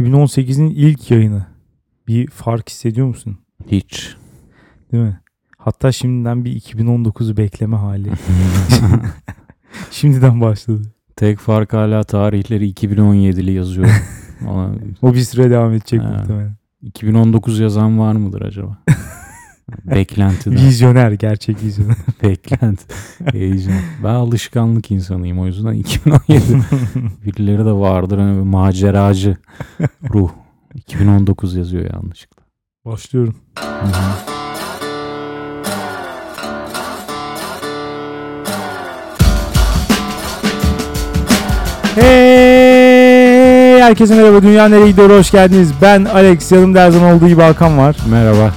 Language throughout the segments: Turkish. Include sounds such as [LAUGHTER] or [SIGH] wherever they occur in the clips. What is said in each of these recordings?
2018'in ilk yayını. Bir fark hissediyor musun? Hiç. Değil mi? Hatta şimdiden bir 2019'u bekleme hali. [LAUGHS] [LAUGHS] Şimdiden başladı. Tek fark hala tarihleri 2017'li yazıyor. [LAUGHS] O bir süre devam edecek muhtemelen. 2019 yazan var mıdır acaba? Beklentiden. Vizyoner, gerçek vizyoner. [LAUGHS] Beklenti. Heyecan. Ben alışkanlık insanıyım o yüzden 2017 [LAUGHS] birileri de vardır hani maceracı ruh. 2019 yazıyor yanlışlıkla. Başlıyorum. Hı hı. Hey! Herkese merhaba. Dünya nereye gidiyor? Hoş geldiniz. Ben Alex. Yanımda her zaman olduğu gibi Hakan var. Merhaba.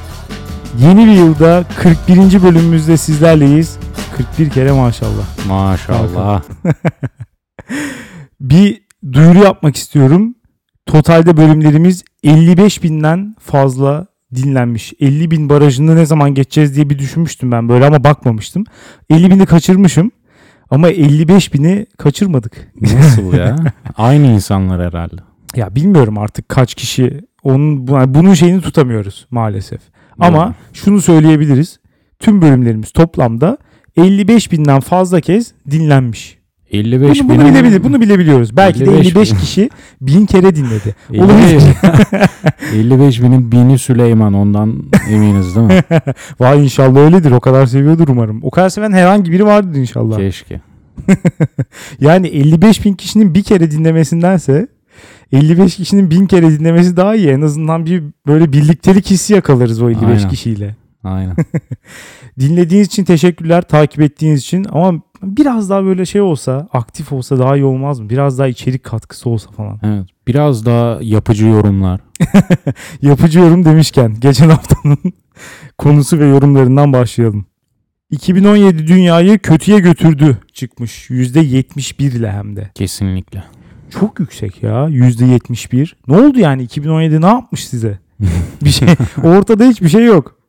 Yeni bir yılda 41. bölümümüzde sizlerleyiz. 41 kere maşallah. Maşallah. [LAUGHS] Bir duyuru yapmak istiyorum. Totalde bölümlerimiz 55 binden fazla dinlenmiş. 50 bin barajını ne zaman geçeceğiz diye bir düşünmüştüm ben böyle ama bakmamıştım. 50 bini kaçırmışım. Ama 55 bini kaçırmadık. Nasıl ya? [LAUGHS] Aynı insanlar herhalde. Ya bilmiyorum artık kaç kişi onun bunun şeyini tutamıyoruz maalesef. Ama şunu söyleyebiliriz. Tüm bölümlerimiz toplamda 55 binden fazla kez dinlenmiş. 55 Bunu, bunu bilebilir, bunu bilebiliyoruz. Belki de 55 55 bin. kişi bin kere dinledi. 55, 55 binin bini Süleyman ondan eminiz değil mi? [LAUGHS] Vay inşallah öyledir. O kadar seviyordur umarım. O kadar seven herhangi biri vardır inşallah. Keşke. [LAUGHS] Yani 55 bin kişinin bir kere dinlemesindense 55 kişinin bin kere dinlemesi daha iyi. En azından bir böyle birliktelik hissi yakalarız o 55 Aynen. kişiyle. Aynen. [LAUGHS] Dinlediğiniz için teşekkürler. Takip ettiğiniz için. Ama biraz daha böyle şey olsa, aktif olsa daha iyi olmaz mı? Biraz daha içerik katkısı olsa falan. Evet. Biraz daha yapıcı yorumlar. [LAUGHS] Yapıcı yorum demişken geçen haftanın [LAUGHS] konusu ve yorumlarından başlayalım. 2017 dünyayı kötüye götürdü çıkmış. %71 ile hem de. Kesinlikle. Çok yüksek ya %71. Ne oldu yani 2017 ne yapmış size? [LAUGHS] Bir şey ortada hiçbir şey yok.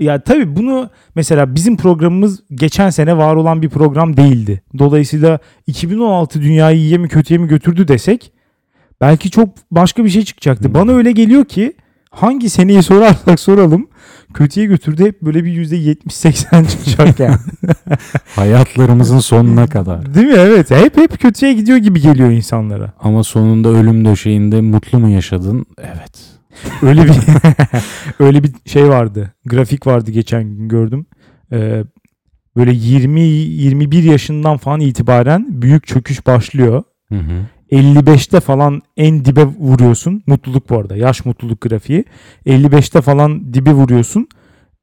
Ya tabii bunu mesela bizim programımız geçen sene var olan bir program değildi. Dolayısıyla 2016 dünyayı iyiye mi kötüye mi götürdü desek belki çok başka bir şey çıkacaktı. Hmm. Bana öyle geliyor ki hangi seneyi sorarsak soralım kötüye götürdü hep böyle bir %70-80 çıkacak yani. [LAUGHS] Hayatlarımızın sonuna kadar. Değil mi? Evet. Hep hep kötüye gidiyor gibi geliyor insanlara. Ama sonunda ölüm döşeğinde mutlu mu yaşadın? Evet. Öyle bir [LAUGHS] öyle bir şey vardı. Grafik vardı geçen gün gördüm. Ee, böyle 20 21 yaşından falan itibaren büyük çöküş başlıyor. Hı hı. 55'te falan en dibe vuruyorsun. Mutluluk bu arada. Yaş mutluluk grafiği. 55'te falan dibe vuruyorsun.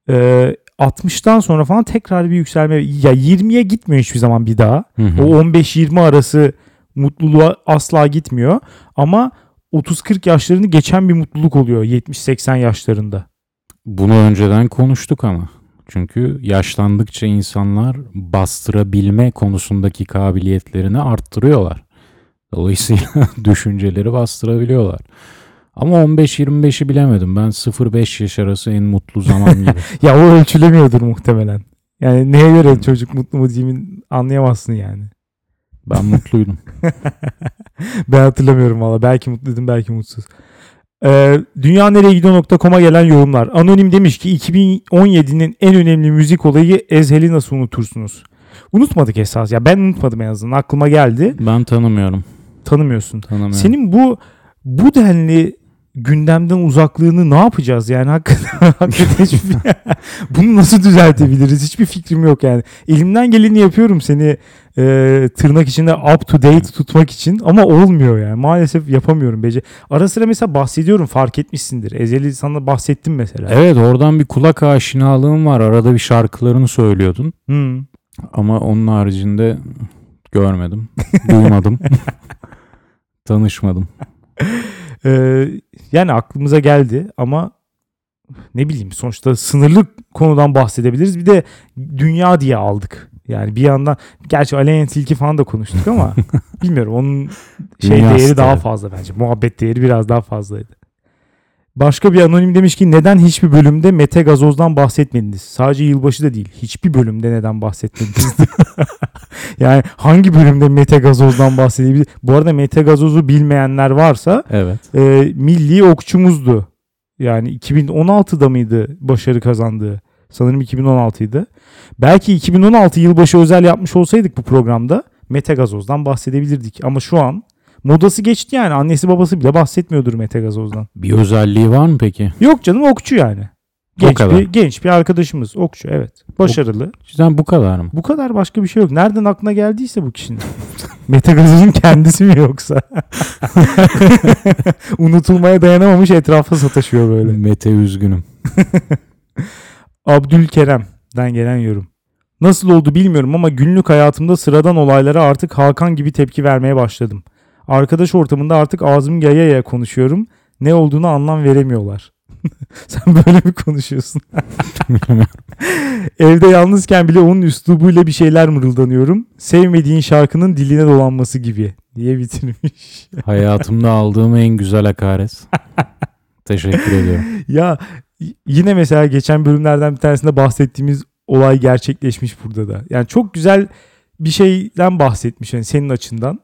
Ee, 60'tan sonra falan tekrar bir yükselme. Ya 20'ye gitmiyor hiçbir zaman bir daha. Hı hı. O 15-20 arası mutluluğa asla gitmiyor. Ama 30-40 yaşlarını geçen bir mutluluk oluyor 70-80 yaşlarında. Bunu önceden konuştuk ama. Çünkü yaşlandıkça insanlar bastırabilme konusundaki kabiliyetlerini arttırıyorlar. Dolayısıyla [LAUGHS] düşünceleri bastırabiliyorlar. Ama 15-25'i bilemedim. Ben 0-5 yaş arası en mutlu zaman gibi. [LAUGHS] Ya o ölçülemiyordur muhtemelen. Yani neye göre çocuk mutlu mu mi anlayamazsın yani. Ben mutluydum. [LAUGHS] ben hatırlamıyorum valla. Belki mutluydum belki mutsuz. Ee, Dünya nereye gidiyor.com'a gelen yorumlar. Anonim demiş ki 2017'nin en önemli müzik olayı Ezhel'i nasıl unutursunuz? Unutmadık esas. Ya ben unutmadım en azından. Aklıma geldi. Ben tanımıyorum. Tanımıyorsun. Tanımıyorum. Senin bu bu denli gündemden uzaklığını ne yapacağız yani hakikaten, [LAUGHS] hakikaten hiçbir, [LAUGHS] bunu nasıl düzeltebiliriz hiçbir fikrim yok yani elimden geleni yapıyorum seni e, tırnak içinde up to date tutmak için ama olmuyor yani maalesef yapamıyorum bece ara sıra mesela bahsediyorum fark etmişsindir Ezeli sana bahsettim mesela Evet oradan bir kulak aşinalığım var. Arada bir şarkılarını söylüyordun. Hmm. Ama onun haricinde görmedim. Duymadım. [LAUGHS] Tanışmadım. [LAUGHS] Ee, yani aklımıza geldi ama ne bileyim sonuçta sınırlı konudan bahsedebiliriz. Bir de dünya diye aldık. Yani bir yandan gerçi Aleyna Tilki falan da konuştuk ama [LAUGHS] bilmiyorum onun şey değeri daha fazla bence. Muhabbet değeri biraz daha fazlaydı. Başka bir anonim demiş ki neden hiçbir bölümde Mete Gazoz'dan bahsetmediniz? Sadece yılbaşı da değil. Hiçbir bölümde neden bahsetmediniz? [LAUGHS] yani hangi bölümde Mete Gazoz'dan bahsedebilir? Bu arada Mete Gazoz'u bilmeyenler varsa Evet. e, milli okçumuzdu. Yani 2016'da mıydı başarı kazandığı? Sanırım 2016'ydı. Belki 2016 yılbaşı özel yapmış olsaydık bu programda Mete Gazoz'dan bahsedebilirdik. Ama şu an modası geçti yani. Annesi babası bile bahsetmiyordur Mete Gazoz'dan. Bir özelliği var mı peki? Yok canım okçu yani. Genç kadar. bir, genç bir arkadaşımız okçu evet. Başarılı. Cidden bu kadar mı? Bu kadar başka bir şey yok. Nereden aklına geldiyse bu kişinin. [LAUGHS] Mete Gazoz'un kendisi mi yoksa? [LAUGHS] Unutulmaya dayanamamış etrafa sataşıyor böyle. Mete üzgünüm. [LAUGHS] Abdülkerem'den gelen yorum. Nasıl oldu bilmiyorum ama günlük hayatımda sıradan olaylara artık Hakan gibi tepki vermeye başladım. Arkadaş ortamında artık ağzım yaya yaya konuşuyorum. Ne olduğunu anlam veremiyorlar. [LAUGHS] Sen böyle mi konuşuyorsun? [LAUGHS] Evde yalnızken bile onun üslubuyla bir şeyler mırıldanıyorum. Sevmediğin şarkının diline dolanması gibi diye bitirmiş. [LAUGHS] Hayatımda aldığım en güzel hakaret. Teşekkür ediyorum. ya yine mesela geçen bölümlerden bir tanesinde bahsettiğimiz olay gerçekleşmiş burada da. Yani çok güzel bir şeyden bahsetmiş yani senin açından.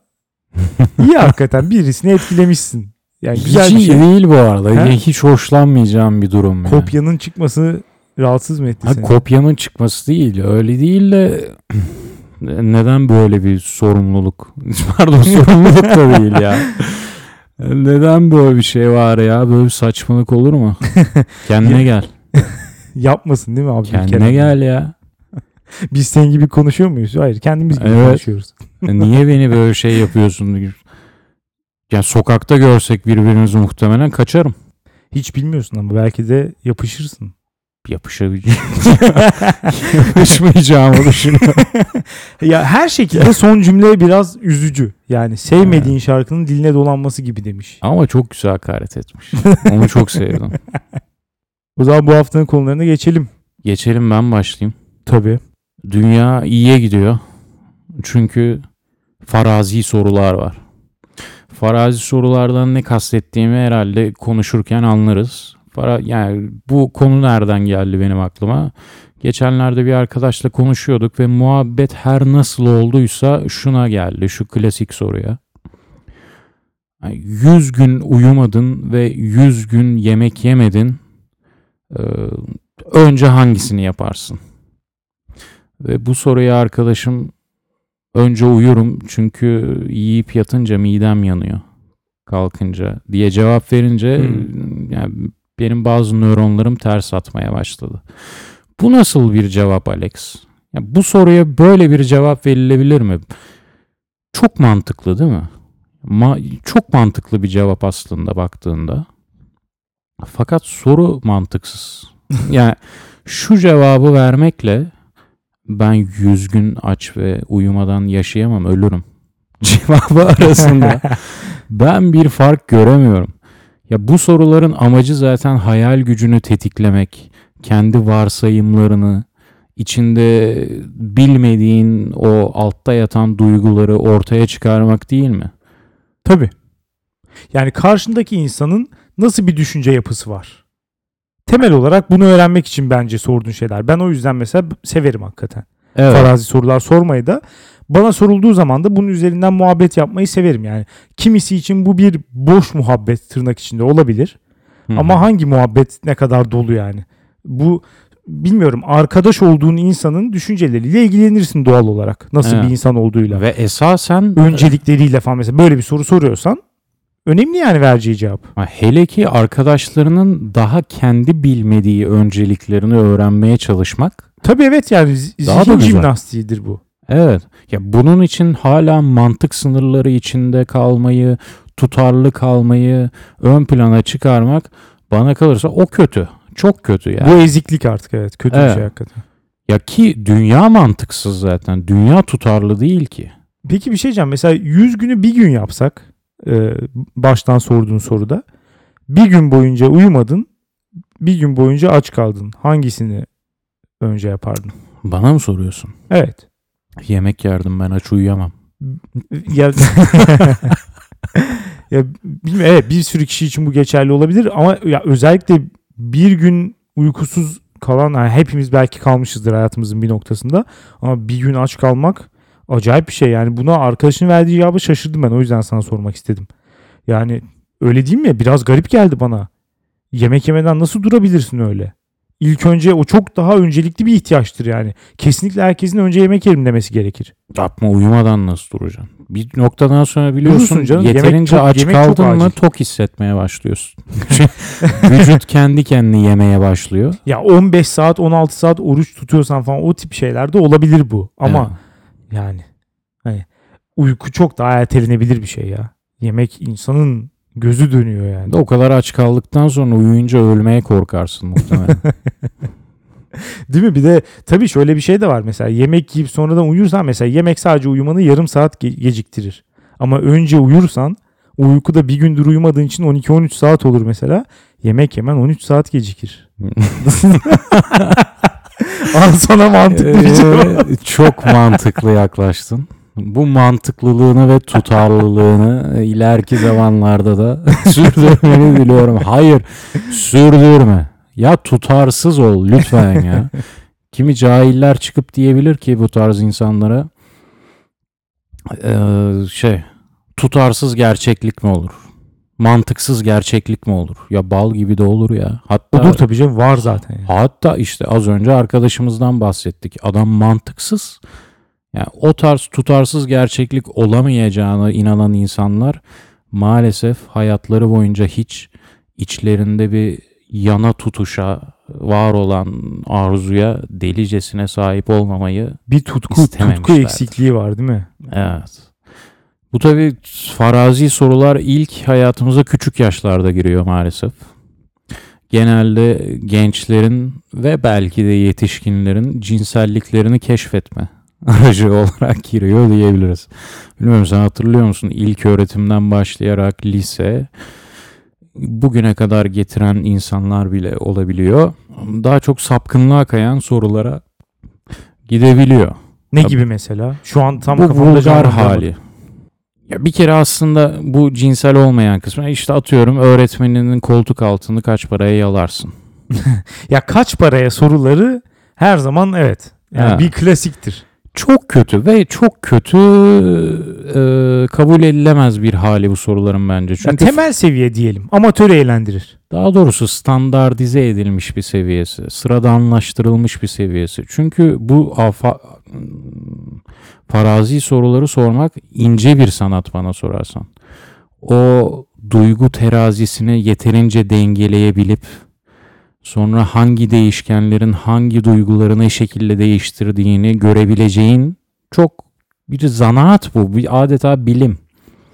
[LAUGHS] İyi hakikaten birisini etkilemişsin. Yani güzel Hiç bir şey. değil bu arada. He? Hiç hoşlanmayacağım bir durum. Yani. Kopyanın çıkması rahatsız mı etti Ha, seni? kopyanın çıkması değil. Öyle değil de [CLEARS THROAT] neden böyle bir sorumluluk? [LAUGHS] Pardon sorumluluk da değil ya. [LAUGHS] Neden böyle bir şey var ya? Böyle bir saçmalık olur mu? Kendine gel. Yapmasın değil mi abi? Kendine gel ya. Biz senin gibi konuşuyor muyuz? Hayır kendimiz gibi Evet. konuşuyoruz. Niye beni böyle şey yapıyorsun? Ya sokakta görsek birbirimizi muhtemelen kaçarım. Hiç bilmiyorsun ama belki de yapışırsın. Yapışabileceğim. [LAUGHS] Yapışmayacağımı düşünüyorum. [LAUGHS] ya her şekilde son cümle biraz üzücü. Yani sevmediğin şarkının diline dolanması gibi demiş. Ama çok güzel hakaret etmiş. Onu çok sevdim. [LAUGHS] O zaman bu haftanın konularına geçelim. Geçelim ben başlayayım. Tabii. Dünya iyiye gidiyor. Çünkü farazi sorular var. Farazi sorulardan ne kastettiğimi herhalde konuşurken anlarız. Fara, yani bu konu nereden geldi benim aklıma? Geçenlerde bir arkadaşla konuşuyorduk ve muhabbet her nasıl olduysa şuna geldi, şu klasik soruya. Yani 100 gün uyumadın ve 100 gün yemek yemedin. Önce hangisini yaparsın? Ve bu soruya arkadaşım önce uyurum çünkü yiyip yatınca midem yanıyor kalkınca diye cevap verince Hmm. yani benim bazı nöronlarım ters atmaya başladı. Bu nasıl bir cevap Alex? Ya bu soruya böyle bir cevap verilebilir mi? Çok mantıklı değil mi? Ma- çok mantıklı bir cevap aslında baktığında. Fakat soru mantıksız. [LAUGHS] yani şu cevabı vermekle ben 100 gün aç ve uyumadan yaşayamam ölürüm. [LAUGHS] Cevabı arasında ben bir fark göremiyorum. Ya bu soruların amacı zaten hayal gücünü tetiklemek, kendi varsayımlarını, içinde bilmediğin o altta yatan duyguları ortaya çıkarmak değil mi? Tabii. Yani karşındaki insanın nasıl bir düşünce yapısı var? Temel olarak bunu öğrenmek için bence sorduğun şeyler. Ben o yüzden mesela severim hakikaten. Evet. Farazi sorular sormayı da. Bana sorulduğu zaman da bunun üzerinden muhabbet yapmayı severim yani. Kimisi için bu bir boş muhabbet tırnak içinde olabilir. Hı hı. Ama hangi muhabbet ne kadar dolu yani? Bu bilmiyorum arkadaş olduğun insanın düşünceleriyle ilgilenirsin doğal olarak. Nasıl Evet. bir insan olduğuyla. ve esasen Öncelikleriyle falan mesela böyle bir soru soruyorsan önemli yani vereceği cevap. Hele ki arkadaşlarının daha kendi bilmediği önceliklerini öğrenmeye çalışmak. Tabii evet yani Daha da zihin jimnastiğidir bu. Evet. Ya bunun için hala mantık sınırları içinde kalmayı, tutarlı kalmayı ön plana çıkarmak bana kalırsa o kötü. Çok kötü ya. Bu eziklik artık evet. Kötü bir Evet. şey hakikaten. Ya ki dünya mantıksız zaten. Dünya tutarlı değil ki. Peki bir şey diyeceğim. Mesela 100 günü bir gün yapsak e, baştan sorduğun soruda bir gün boyunca uyumadın bir gün boyunca aç kaldın. Hangisini önce yapardın? Bana mı soruyorsun? Evet. Yemek yerdim ben aç uyuyamam. Ya, [LAUGHS] ya bilmiyorum, evet bir sürü kişi için bu geçerli olabilir ama ya özellikle bir gün uykusuz kalan yani hepimiz belki kalmışızdır hayatımızın bir noktasında ama bir gün aç kalmak acayip bir şey yani buna arkadaşın verdiği cevabı şaşırdım ben o yüzden sana sormak istedim. Yani öyle değil mi? Biraz garip geldi bana. Yemek yemeden nasıl durabilirsin öyle? İlk önce o çok daha öncelikli bir ihtiyaçtır yani. Kesinlikle herkesin önce yemek yerim demesi gerekir. Yapma uyumadan nasıl duracaksın? Bir noktadan sonra biliyorsun Durursun canım, yemek yeterince çok- aç yemek çok kaldın mı acil. tok hissetmeye başlıyorsun. [LAUGHS] Vücut kendi kendini yemeye başlıyor. Ya 15 saat 16 saat oruç tutuyorsan falan o tip şeyler de olabilir bu. Ama Evet. Yani hani uyku çok daha ertelenebilir bir şey ya. Yemek insanın gözü dönüyor yani. O kadar aç kaldıktan sonra uyuyunca ölmeye korkarsın muhtemelen. [LAUGHS] Değil mi? Bir de tabii şöyle bir şey de var mesela yemek yiyip sonradan uyursan mesela yemek sadece uyumanı yarım saat ge- geciktirir. Ama önce uyursan o uykuda bir gündür uyumadığın için 12-13 saat olur mesela. Yemek yemen 13 saat gecikir. [LAUGHS] [LAUGHS] Al sana mantıklı bir cevap. Ee, çok mantıklı yaklaştın. Bu mantıklılığını ve tutarlılığını ileriki zamanlarda da [LAUGHS] sürdürmeni diliyorum. Hayır, sürdürme. Ya tutarsız ol lütfen ya. Kimi cahiller çıkıp diyebilir ki bu tarz insanlara eee, şey tutarsız gerçeklik mi olur? Mantıksız gerçeklik mi olur? Ya bal gibi de olur ya. Hatta Olur tabii canım var zaten. yani. Hatta işte az önce arkadaşımızdan bahsettik. Adam mantıksız. Yani o tarz tutarsız gerçeklik olamayacağına inanan insanlar maalesef hayatları boyunca hiç içlerinde bir yana tutuşa, var olan arzuya delicesine sahip olmamayı Bir tutku, tutku İstememişlerdi. eksikliği var değil mi? Evet. Bu tabii farazi sorular ilk hayatımıza küçük yaşlarda giriyor maalesef. Genelde gençlerin ve belki de yetişkinlerin cinselliklerini keşfetme [LAUGHS] aracı olarak giriyor diyebiliriz. Bilmiyorum sen hatırlıyor musun? İlk öğretimden başlayarak lise bugüne kadar getiren insanlar bile olabiliyor. Daha çok sapkınlığa kayan sorulara gidebiliyor. Ne Tabii. gibi mesela? Şu an tam bu kafamda vulgar hali. Ya bir kere aslında bu cinsel olmayan kısmı işte atıyorum öğretmeninin koltuk altını kaç paraya yalarsın. [LAUGHS] Ya kaç paraya soruları her zaman evet. Yani Ha. bir klasiktir. Çok kötü ve çok kötü e, kabul edilemez bir hali bu soruların bence. Ya Çünkü temel seviye diyelim. Amatör eğlendirir. daha doğrusu standartize edilmiş bir seviyesi, sıradanlaştırılmış bir seviyesi. Çünkü bu afa, farazi soruları sormak ince bir sanat bana sorarsan. O duygu terazisini yeterince dengeleyebilip sonra hangi değişkenlerin hangi duyguları ne şekilde değiştirdiğini görebileceğin çok bir zanaat bu. Bir adeta bilim.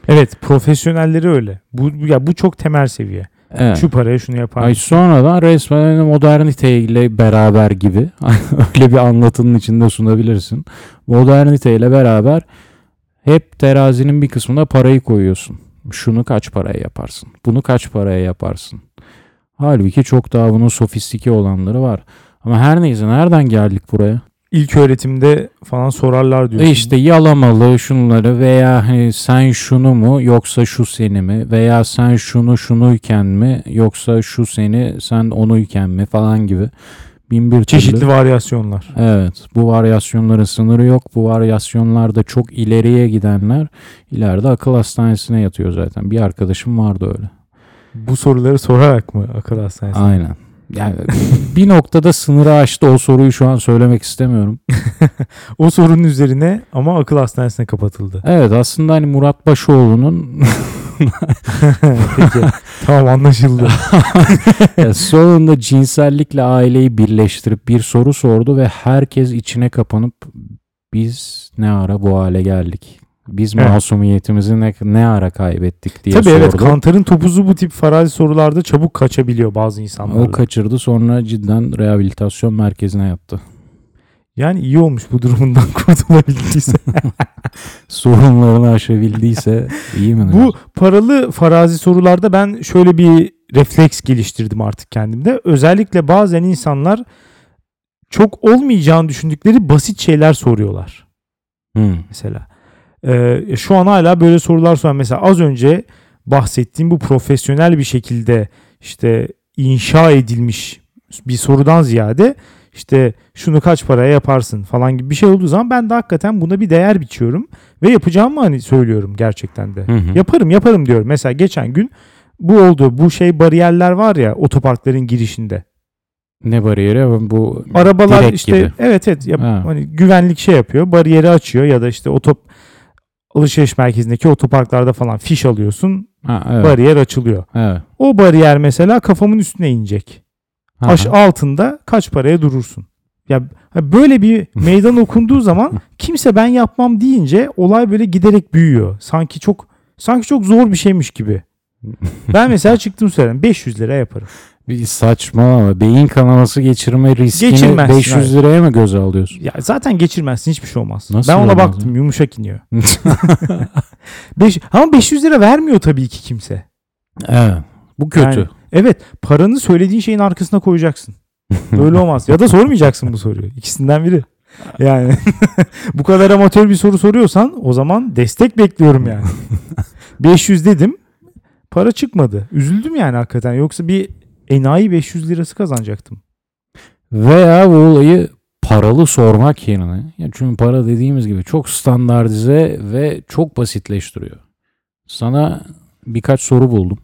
Evet, profesyonelleri öyle. Bu ya bu çok temel seviye. Evet. Şu paraya şunu yapar. Ay sonradan resmen moderniteyle beraber gibi [LAUGHS] öyle bir anlatının içinde sunabilirsin. Moderniteyle beraber hep terazinin bir kısmına parayı koyuyorsun. Şunu kaç paraya yaparsın? Bunu kaç paraya yaparsın? Halbuki çok daha bunun sofistike olanları var. Ama her neyse nereden geldik buraya? İlk öğretimde falan sorarlar diyorsun. E işte yalamalı şunları veya hani sen şunu mu yoksa şu seni mi veya sen şunu şunuyken mi yoksa şu seni sen onuyken mi falan gibi bin bir çeşitli türlü. varyasyonlar. Evet bu varyasyonların sınırı yok. Bu varyasyonlarda çok ileriye gidenler ileride akıl hastanesine yatıyor zaten. Bir arkadaşım vardı öyle. Bu soruları sorarak mı akıl hastanesine? Aynen. Yani bir noktada sınırı aştı o soruyu şu an söylemek istemiyorum. [LAUGHS] O sorunun üzerine ama akıl hastanesine kapatıldı. Evet aslında hani Murat Başoğlu'nun [LAUGHS] Peki. tamam anlaşıldı. [LAUGHS] Sonunda cinsellikle aileyi birleştirip bir soru sordu ve herkes içine kapanıp biz ne ara bu hale geldik? Biz Evet. masumiyetimizi ne, ne ara kaybettik diye Tabii sordu. evet kantarın topuzu bu tip farazi sorularda çabuk kaçabiliyor bazı insanlar. o kaçırdı sonra cidden rehabilitasyon merkezine yattı. yani iyi olmuş bu durumundan [LAUGHS] kurtulabildiyse. [LAUGHS] Sorunlarını aşabildiyse iyi mi? bu paralı farazi sorularda ben şöyle bir refleks geliştirdim artık kendimde. Özellikle bazen insanlar çok olmayacağını düşündükleri basit şeyler soruyorlar Hı. mesela. Ee, şu an hala böyle sorular soran mesela az önce bahsettiğim bu profesyonel bir şekilde işte inşa edilmiş bir sorudan ziyade işte şunu kaç paraya yaparsın falan gibi bir şey olduğu zaman ben de hakikaten buna bir değer biçiyorum ve yapacağımı hani söylüyorum gerçekten de. Hı hı. Yaparım yaparım diyorum. Mesela geçen gün bu oldu. Bu şey bariyerler var ya otoparkların girişinde. Ne bariyeri? Bu Arabalar işte gibi. evet evet ya, Ha. hani güvenlik şey yapıyor. Bariyeri açıyor ya da işte otop alışveriş merkezindeki otoparklarda falan fiş alıyorsun. ha, evet. Bariyer açılıyor. evet. O bariyer mesela kafamın üstüne inecek. Ha, Aş altında kaç paraya durursun? Ya böyle bir [LAUGHS] meydan okunduğu zaman kimse ben yapmam deyince olay böyle giderek büyüyor. Sanki çok sanki çok zor bir şeymiş gibi. [LAUGHS] Ben mesela çıktım söyledim 500 lira yaparım. Bir saçma beyin kanaması geçirme riskini Geçirmezsin, 500 liraya mı göze alıyorsun? Ya zaten geçirmezsin hiçbir şey olmaz. Nasıl ben ona olmaz baktım yumuşak iniyor. [LAUGHS] [LAUGHS] Beş, ama 500 lira vermiyor tabii ki kimse. evet. Bu kötü. Yani, evet paranı söylediğin şeyin arkasına koyacaksın. Öyle olmaz. Ya da sormayacaksın bu soruyu. İkisinden biri. Yani [LAUGHS] bu kadar amatör bir soru soruyorsan o zaman destek bekliyorum yani. 500 dedim. Para çıkmadı. Üzüldüm yani hakikaten. Yoksa bir enayi 500 lirası kazanacaktım. Veya bu olayı paralı sormak yerine. Ya çünkü para dediğimiz gibi çok standartize ve çok basitleştiriyor. Sana birkaç soru buldum.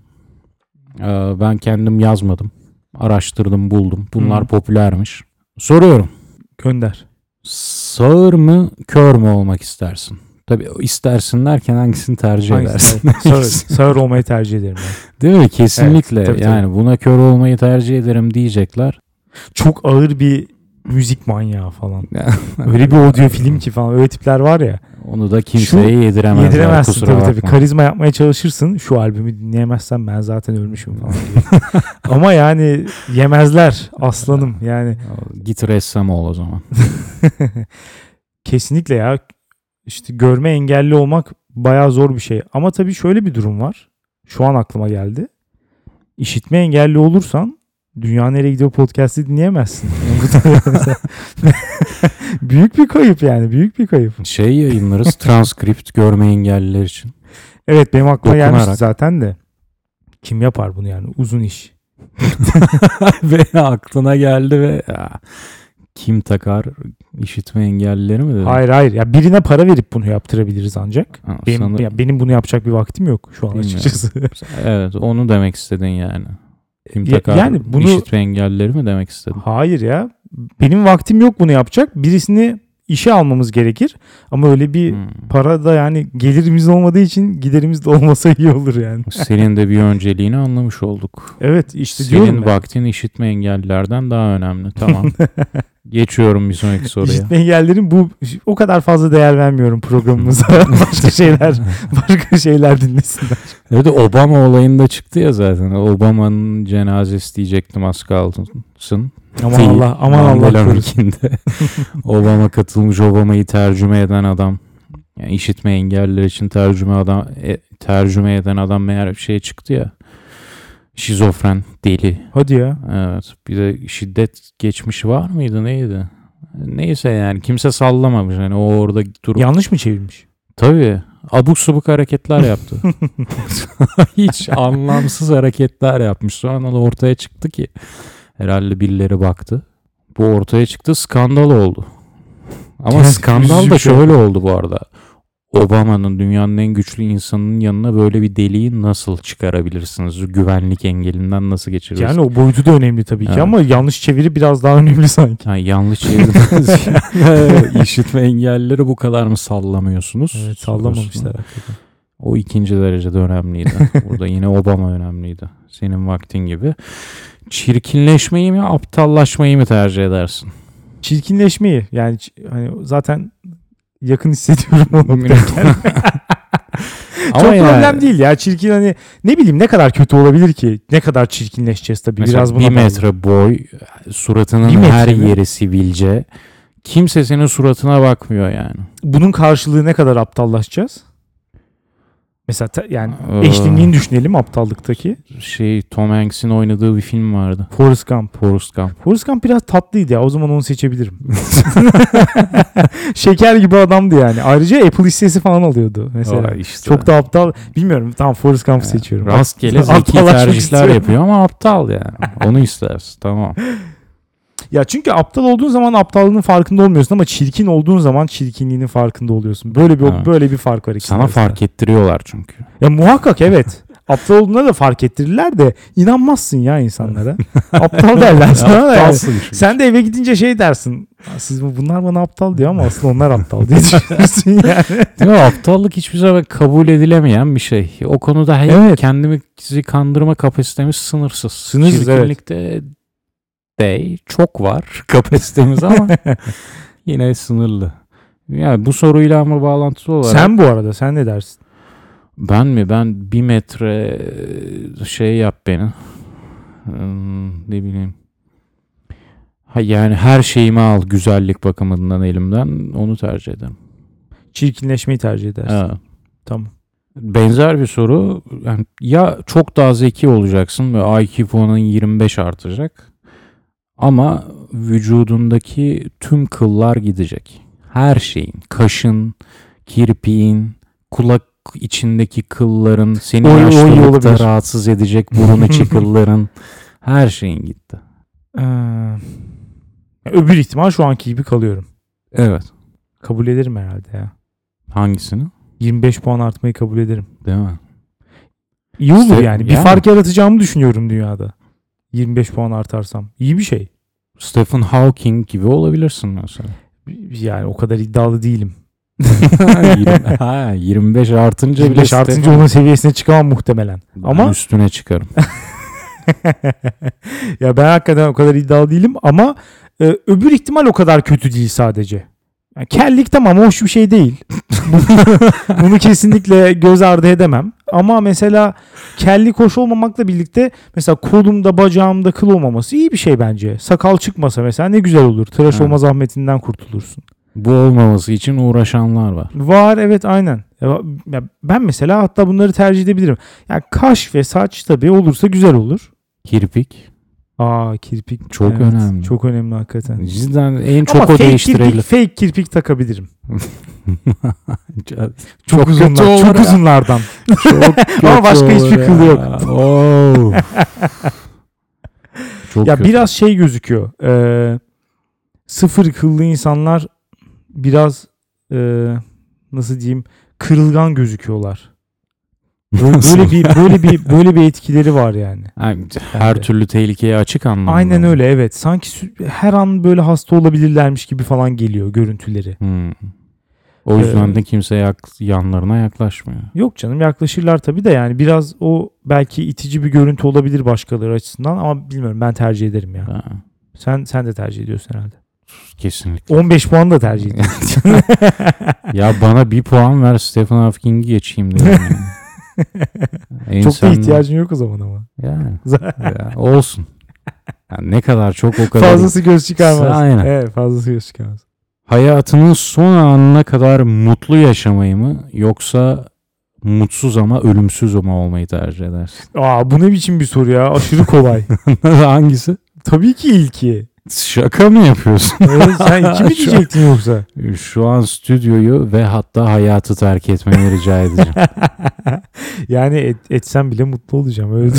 Ee, Ben kendim yazmadım. Araştırdım, buldum. Bunlar Hı. popülermiş. Soruyorum. Gönder. Sağır mı, kör mü olmak istersin? Tabii istersin derken hangisini tercih edersin? [LAUGHS] Hangisi? Sağır, sağır olmayı tercih ederim. ben. Değil mi? Kesinlikle. Evet, tabii, yani buna kör olmayı tercih ederim diyecekler. Çok ağır bir müzik manyağı falan. [LAUGHS] Öyle bir audio film ki falan. Öyle tipler var ya. Onu da kimseye yediremezler. Yediremezsin kusura tabii tabii. bakma. Karizma yapmaya çalışırsın. Şu albümü dinleyemezsen ben zaten ölmüşüm falan. [LAUGHS] Ama yani yemezler aslanım. Yani Git ressam ol o zaman. kesinlikle ya. İşte görme engelli olmak bayağı zor bir şey. Ama tabii şöyle bir durum var. Şu an aklıma geldi. İşitme engelli olursan Dünya Nereye Gidiyor podcast'i dinleyemezsin. [LAUGHS] [LAUGHS] Büyük bir kayıp yani. Büyük bir kayıp. Şey yayınlarız transkript görme engelliler için. Evet benim aklıma Dokunarak. gelmişti zaten de. Kim yapar bunu yani? Uzun iş. [LAUGHS] ve aklına geldi ve ya, kim takar işitme engellileri mi dedi? Hayır hayır. Ya birine para verip bunu yaptırabiliriz ancak. Ha, Benim, sanır- ya benim bunu yapacak bir vaktim yok şu an Bilmiyorum. açıkçası. [LAUGHS] Evet onu demek istedin yani. Kim Ya- takar yani bunu- işitme engellileri mi demek istedin? hayır ya. Benim vaktim yok bunu yapacak. Birisini işe almamız gerekir. Ama öyle bir Hmm. para da yani gelirimiz olmadığı için giderimiz de olmasa iyi olur yani. [LAUGHS] Senin de bir önceliğini anlamış olduk. Evet işte Senin diyorum vaktin işitme engellilerden daha önemli. Tamam. [LAUGHS] Geçiyorum bir sonraki soruya. İşitme engellerin bu o kadar fazla değer vermiyorum programımıza. [LAUGHS] başka şeyler başka şeyler dinlesinler. Evet Obama olayında çıktı ya zaten. Obama'nın cenazesi diyecektim az kalsın. Aman Allah aman Allah korusun. [LAUGHS] Obama katılmış Obama'yı tercüme eden adam. Yani işitme engelliler için tercüme adam e, tercüme eden adam meğer bir şey çıktı ya. Şizofren, deli. Hadi ya. Evet. Bir de şiddet geçmişi var mıydı neydi? Neyse yani kimse sallamamış. Hani o orada durup Yanlış mı çevirmiş? Tabii. Abuk subuk hareketler yaptı. [LAUGHS] [LAUGHS] Hiç anlamsız hareketler yapmış. Sonra da ortaya çıktı ki herhalde birileri baktı. Bu ortaya çıktı skandal oldu. Ama skandal da şey. şöyle oldu bu arada. Obama'nın dünyanın en güçlü insanının yanına böyle bir deliği nasıl çıkarabilirsiniz? Güvenlik engelinden nasıl geçirirsiniz? Yani o boyutu da önemli tabii ki Evet. ama yanlış çeviri biraz daha önemli sanki. Ha, yanlış yani. [LAUGHS] [LAUGHS] İşitme engellileri bu kadar mı sallamıyorsunuz? Evet sallamamışlar hakikaten. O ikinci derecede önemliydi. Burada yine Obama önemliydi. Senin vaktin gibi. Çirkinleşmeyi mi aptallaşmayı mı tercih edersin? Çirkinleşmeyi yani hani zaten yakın hissediyorum o noktaya. [LAUGHS] Ama Çok yani- problem değil ya çirkin hani ne bileyim ne kadar kötü olabilir ki ne kadar çirkinleşeceğiz tabii Mesela biraz buna bir bağlı. metre boy, suratının Bir metre her mi? yeri sivilce. Kimse senin suratına bakmıyor yani. Bunun karşılığı ne kadar aptallaşacağız? Mesela ta- yani Ee, eşliğini düşünelim aptallıktaki. Şey Tom Hanks'in oynadığı bir film vardı. Forrest Gump. Forrest Gump. Forrest Gump biraz tatlıydı ya. O zaman onu seçebilirim. [LAUGHS] Şeker gibi adamdı yani. Ayrıca Apple hissesi falan alıyordu mesela. Aa, işte. Çok da aptal. Bilmiyorum. Tamam Forrest Gump'ı seçiyorum. Rastgele zeki tercihler yapıyor ama aptal yani. [LAUGHS] Onu istersin. Tamam. Ya çünkü aptal olduğun zaman aptallığının farkında olmuyorsun ama çirkin olduğun zaman çirkinliğinin farkında oluyorsun. Böyle bir Evet. böyle bir fark var ikisinin Sana arasında. fark ettiriyorlar çünkü. Ya muhakkak evet. aptal olduğuna da fark ettirirler de inanmazsın ya insanlara. aptal derler [LAUGHS] sana da yani. Sen de eve gidince şey dersin. Siz bu- bunlar bana aptal diyor ama aslında onlar aptal diye [LAUGHS] düşünürsün yani. Değil mi? Aptallık hiçbir zaman kabul edilemeyen bir şey. O konuda Evet. kendimizi kandırma kapasitemiz sınırsız. Sınırsız, evet. De çok var [LAUGHS] kapasitemiz ama [LAUGHS] yine sınırlı. Yani bu soruyla ama bağlantılı olarak Sen bu arada sen ne dersin? ben mi ben bir metre şey yap beni Hmm, ne bileyim ha, yani her şeyimi al güzellik bakımından elimden onu tercih ederim. Çirkinleşmeyi tercih edersin. Evet. Tamam. Benzer bir soru. Yani ya çok daha zeki olacaksın ve IQ puanın 25 artacak. Ama vücudundaki tüm kıllar gidecek. Her şeyin, kaşın, kirpiğin, kulak içindeki kılların, seni yaşlılıkta rahatsız edecek burun içi [LAUGHS] kılların, her şeyin gitti. Ee, öbür ihtimal şu anki gibi kalıyorum. Evet. Kabul ederim herhalde ya. Hangisini? 25 puan artmayı kabul ederim. Değil mi? İyi olur İşte yani. Bir yani. fark yaratacağımı düşünüyorum dünyada. 25 puan artarsam. İyi bir şey. Stephen Hawking gibi olabilirsin mesela. Yani o kadar iddialı değilim. [LAUGHS] 20, [LAUGHS] ha, 25 artınca bile 25 artınca Stephen- onun seviyesine çıkamam muhtemelen. Ben Ama üstüne çıkarım. [LAUGHS] ya ben hakikaten o kadar iddialı değilim ama e, öbür ihtimal o kadar kötü değil sadece. Yani kellik tamam hoş bir şey değil. [LAUGHS] Bunu kesinlikle göz ardı edemem. Ama mesela kellik hoş olmamakla birlikte mesela kolumda bacağımda kıl olmaması iyi bir şey bence. Sakal çıkmasa mesela ne güzel olur. Tıraş Ha. olma zahmetinden kurtulursun. Bu olmaması için uğraşanlar var. Var evet aynen. Ya ben mesela hatta bunları tercih edebilirim. Yani kaş ve saç tabii olursa güzel olur. Kirpik Aa kirpik. Çok evet, önemli. Çok önemli hakikaten. cidden en Ama çok o fake değiştirebilir. kirpik, fake kirpik takabilirim. [LAUGHS] çok Çok, uzunlar, çok ya. uzunlardan. [LAUGHS] [LAUGHS] kötü Ama başka hiçbir kıl yok. Oo. çok ya kötü. biraz şey gözüküyor. Ee, sıfır kıllı insanlar biraz ee, nasıl diyeyim kırılgan gözüküyorlar. Böyle, böyle bir böyle bir böyle bir etkileri var yani. Yani [LAUGHS] her Bende. türlü tehlikeye açık anlamda. Aynen öyle evet. Sanki her an böyle hasta olabilirlermiş gibi falan geliyor görüntüleri. Hmm. O yüzden Ee, de kimse yak- yanlarına yaklaşmıyor. Yok canım yaklaşırlar tabii de yani biraz o belki itici bir görüntü olabilir başkaları açısından ama bilmiyorum ben tercih ederim ya. Ha, Sen sen de tercih ediyorsun herhalde. kesinlikle. 15 puan da tercih [LAUGHS] ediyorsun. ya bana bir puan ver Stephen Hawking'i geçeyim yani. [LAUGHS] Çok da ihtiyacın yok o zaman ama. Yani, [LAUGHS] ya, olsun. Yani ne kadar çok o kadar. Fazlası göz çıkarmaz. Aynen. Evet fazlası göz çıkarmaz. Hayatının son anına kadar mutlu yaşamayı mı yoksa mutsuz ama ölümsüz ama olmayı tercih edersin? Aa bu ne biçim bir soru ya aşırı kolay. [LAUGHS] Hangisi? Tabii ki ilki. Şaka mı yapıyorsun? Evet, sen iki mi [LAUGHS] Şu- diyecektin yoksa? Şu an stüdyoyu ve hatta hayatı terk etmeni rica edeceğim. [LAUGHS] yani et, etsem bile mutlu olacağım öyle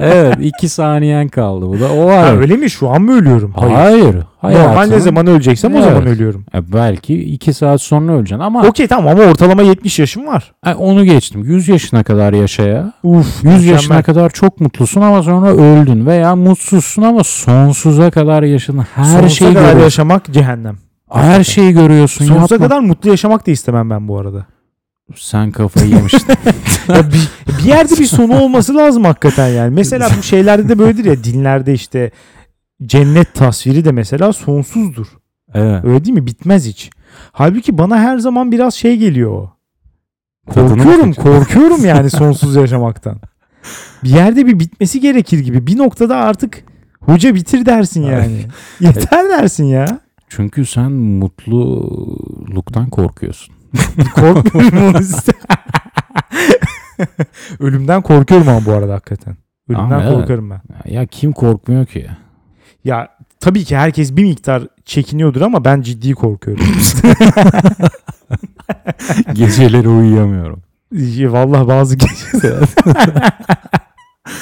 evet [LAUGHS] iki saniyen kaldı bu da. O ha, var. öyle mi şu an mı ölüyorum? Hayır. Normal ne hayatının- zaman öleceksem o Evet. zaman ölüyorum. E, belki iki saat sonra öleceksin ama Okey tamam ama ortalama 70 yaşım var. e, onu geçtim. 100 yaşına kadar yaşa ya. Uf 100 yaşına kadar çok mutlusun ama sonra öldün veya mutsuzsun ama sonsuza kadar yaşadın. Her Sonsuza şeyi kadar görüyorsun. yaşamak cehennem. Her şeyi görüyorsun. Sonsuza yapma. kadar mutlu yaşamak da istemem ben bu arada. Sen kafayı yemiştin. [LAUGHS] Ya bir, bir yerde bir sonu olması lazım hakikaten yani. Mesela bu şeylerde de böyledir ya dinlerde işte cennet tasviri de mesela sonsuzdur. evet. Öyle değil mi? Bitmez hiç. Halbuki bana her zaman biraz şey geliyor o. Korkuyorum, korkuyorum yani [LAUGHS] sonsuz yaşamaktan. Bir yerde bir bitmesi gerekir gibi. Bir noktada artık hoca bitir dersin yani. [LAUGHS] Yeter dersin ya. Çünkü sen mutluluktan korkuyorsun. [LAUGHS] Korkmuyorum Ölümden korkuyorum ama bu arada hakikaten. Ölümden Ama evet. korkarım ben. Ya kim korkmuyor ki? Ya tabii ki herkes bir miktar çekiniyordur ama ben ciddi korkuyorum. [LAUGHS] Geceleri uyuyamıyorum. Ya Vallahi bazı geceler. [LAUGHS] [LAUGHS]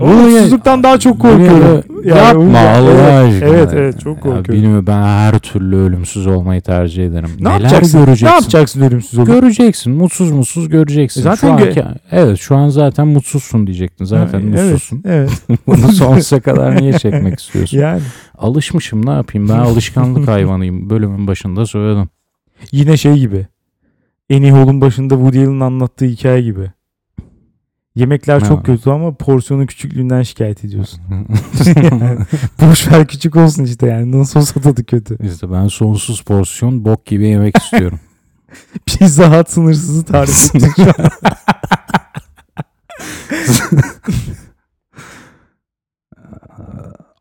Ya- Umutsuzluktan daha çok korkuyorum. Bunu ya- Yapma ya- Allah evet, aşkına. Evet evet çok Ya korkuyorum. bilmiyorum ben her türlü ölümsüz olmayı tercih ederim. ne Neler yapacaksın? göreceksin? Ne yapacaksın ölümsüz olup? Göreceksin. Mutsuz mutsuz göreceksin. Zaten şu anki, evet şu an zaten mutsuzsun diyecektin. Zaten Ha, mutsuzsun. Evet. evet. [LAUGHS] Bunu sonsuza kadar niye çekmek [LAUGHS] istiyorsun? yani Alışmışım ne yapayım ben alışkanlık hayvanıyım. Bölümün başında söyledim. yine şey gibi. Enihol'un başında Woody Allen'ın anlattığı hikaye gibi. Yemekler Ha. çok kötü ama porsiyonun küçüklüğünden şikayet ediyorsun. [LAUGHS] Yani Boş ver küçük olsun işte yani. Nasıl olsa tadı kötü. işte ben sonsuz porsiyon bok gibi yemek istiyorum. [LAUGHS] Pizza Hut sınırsızı tarif ettik şu an. [LAUGHS]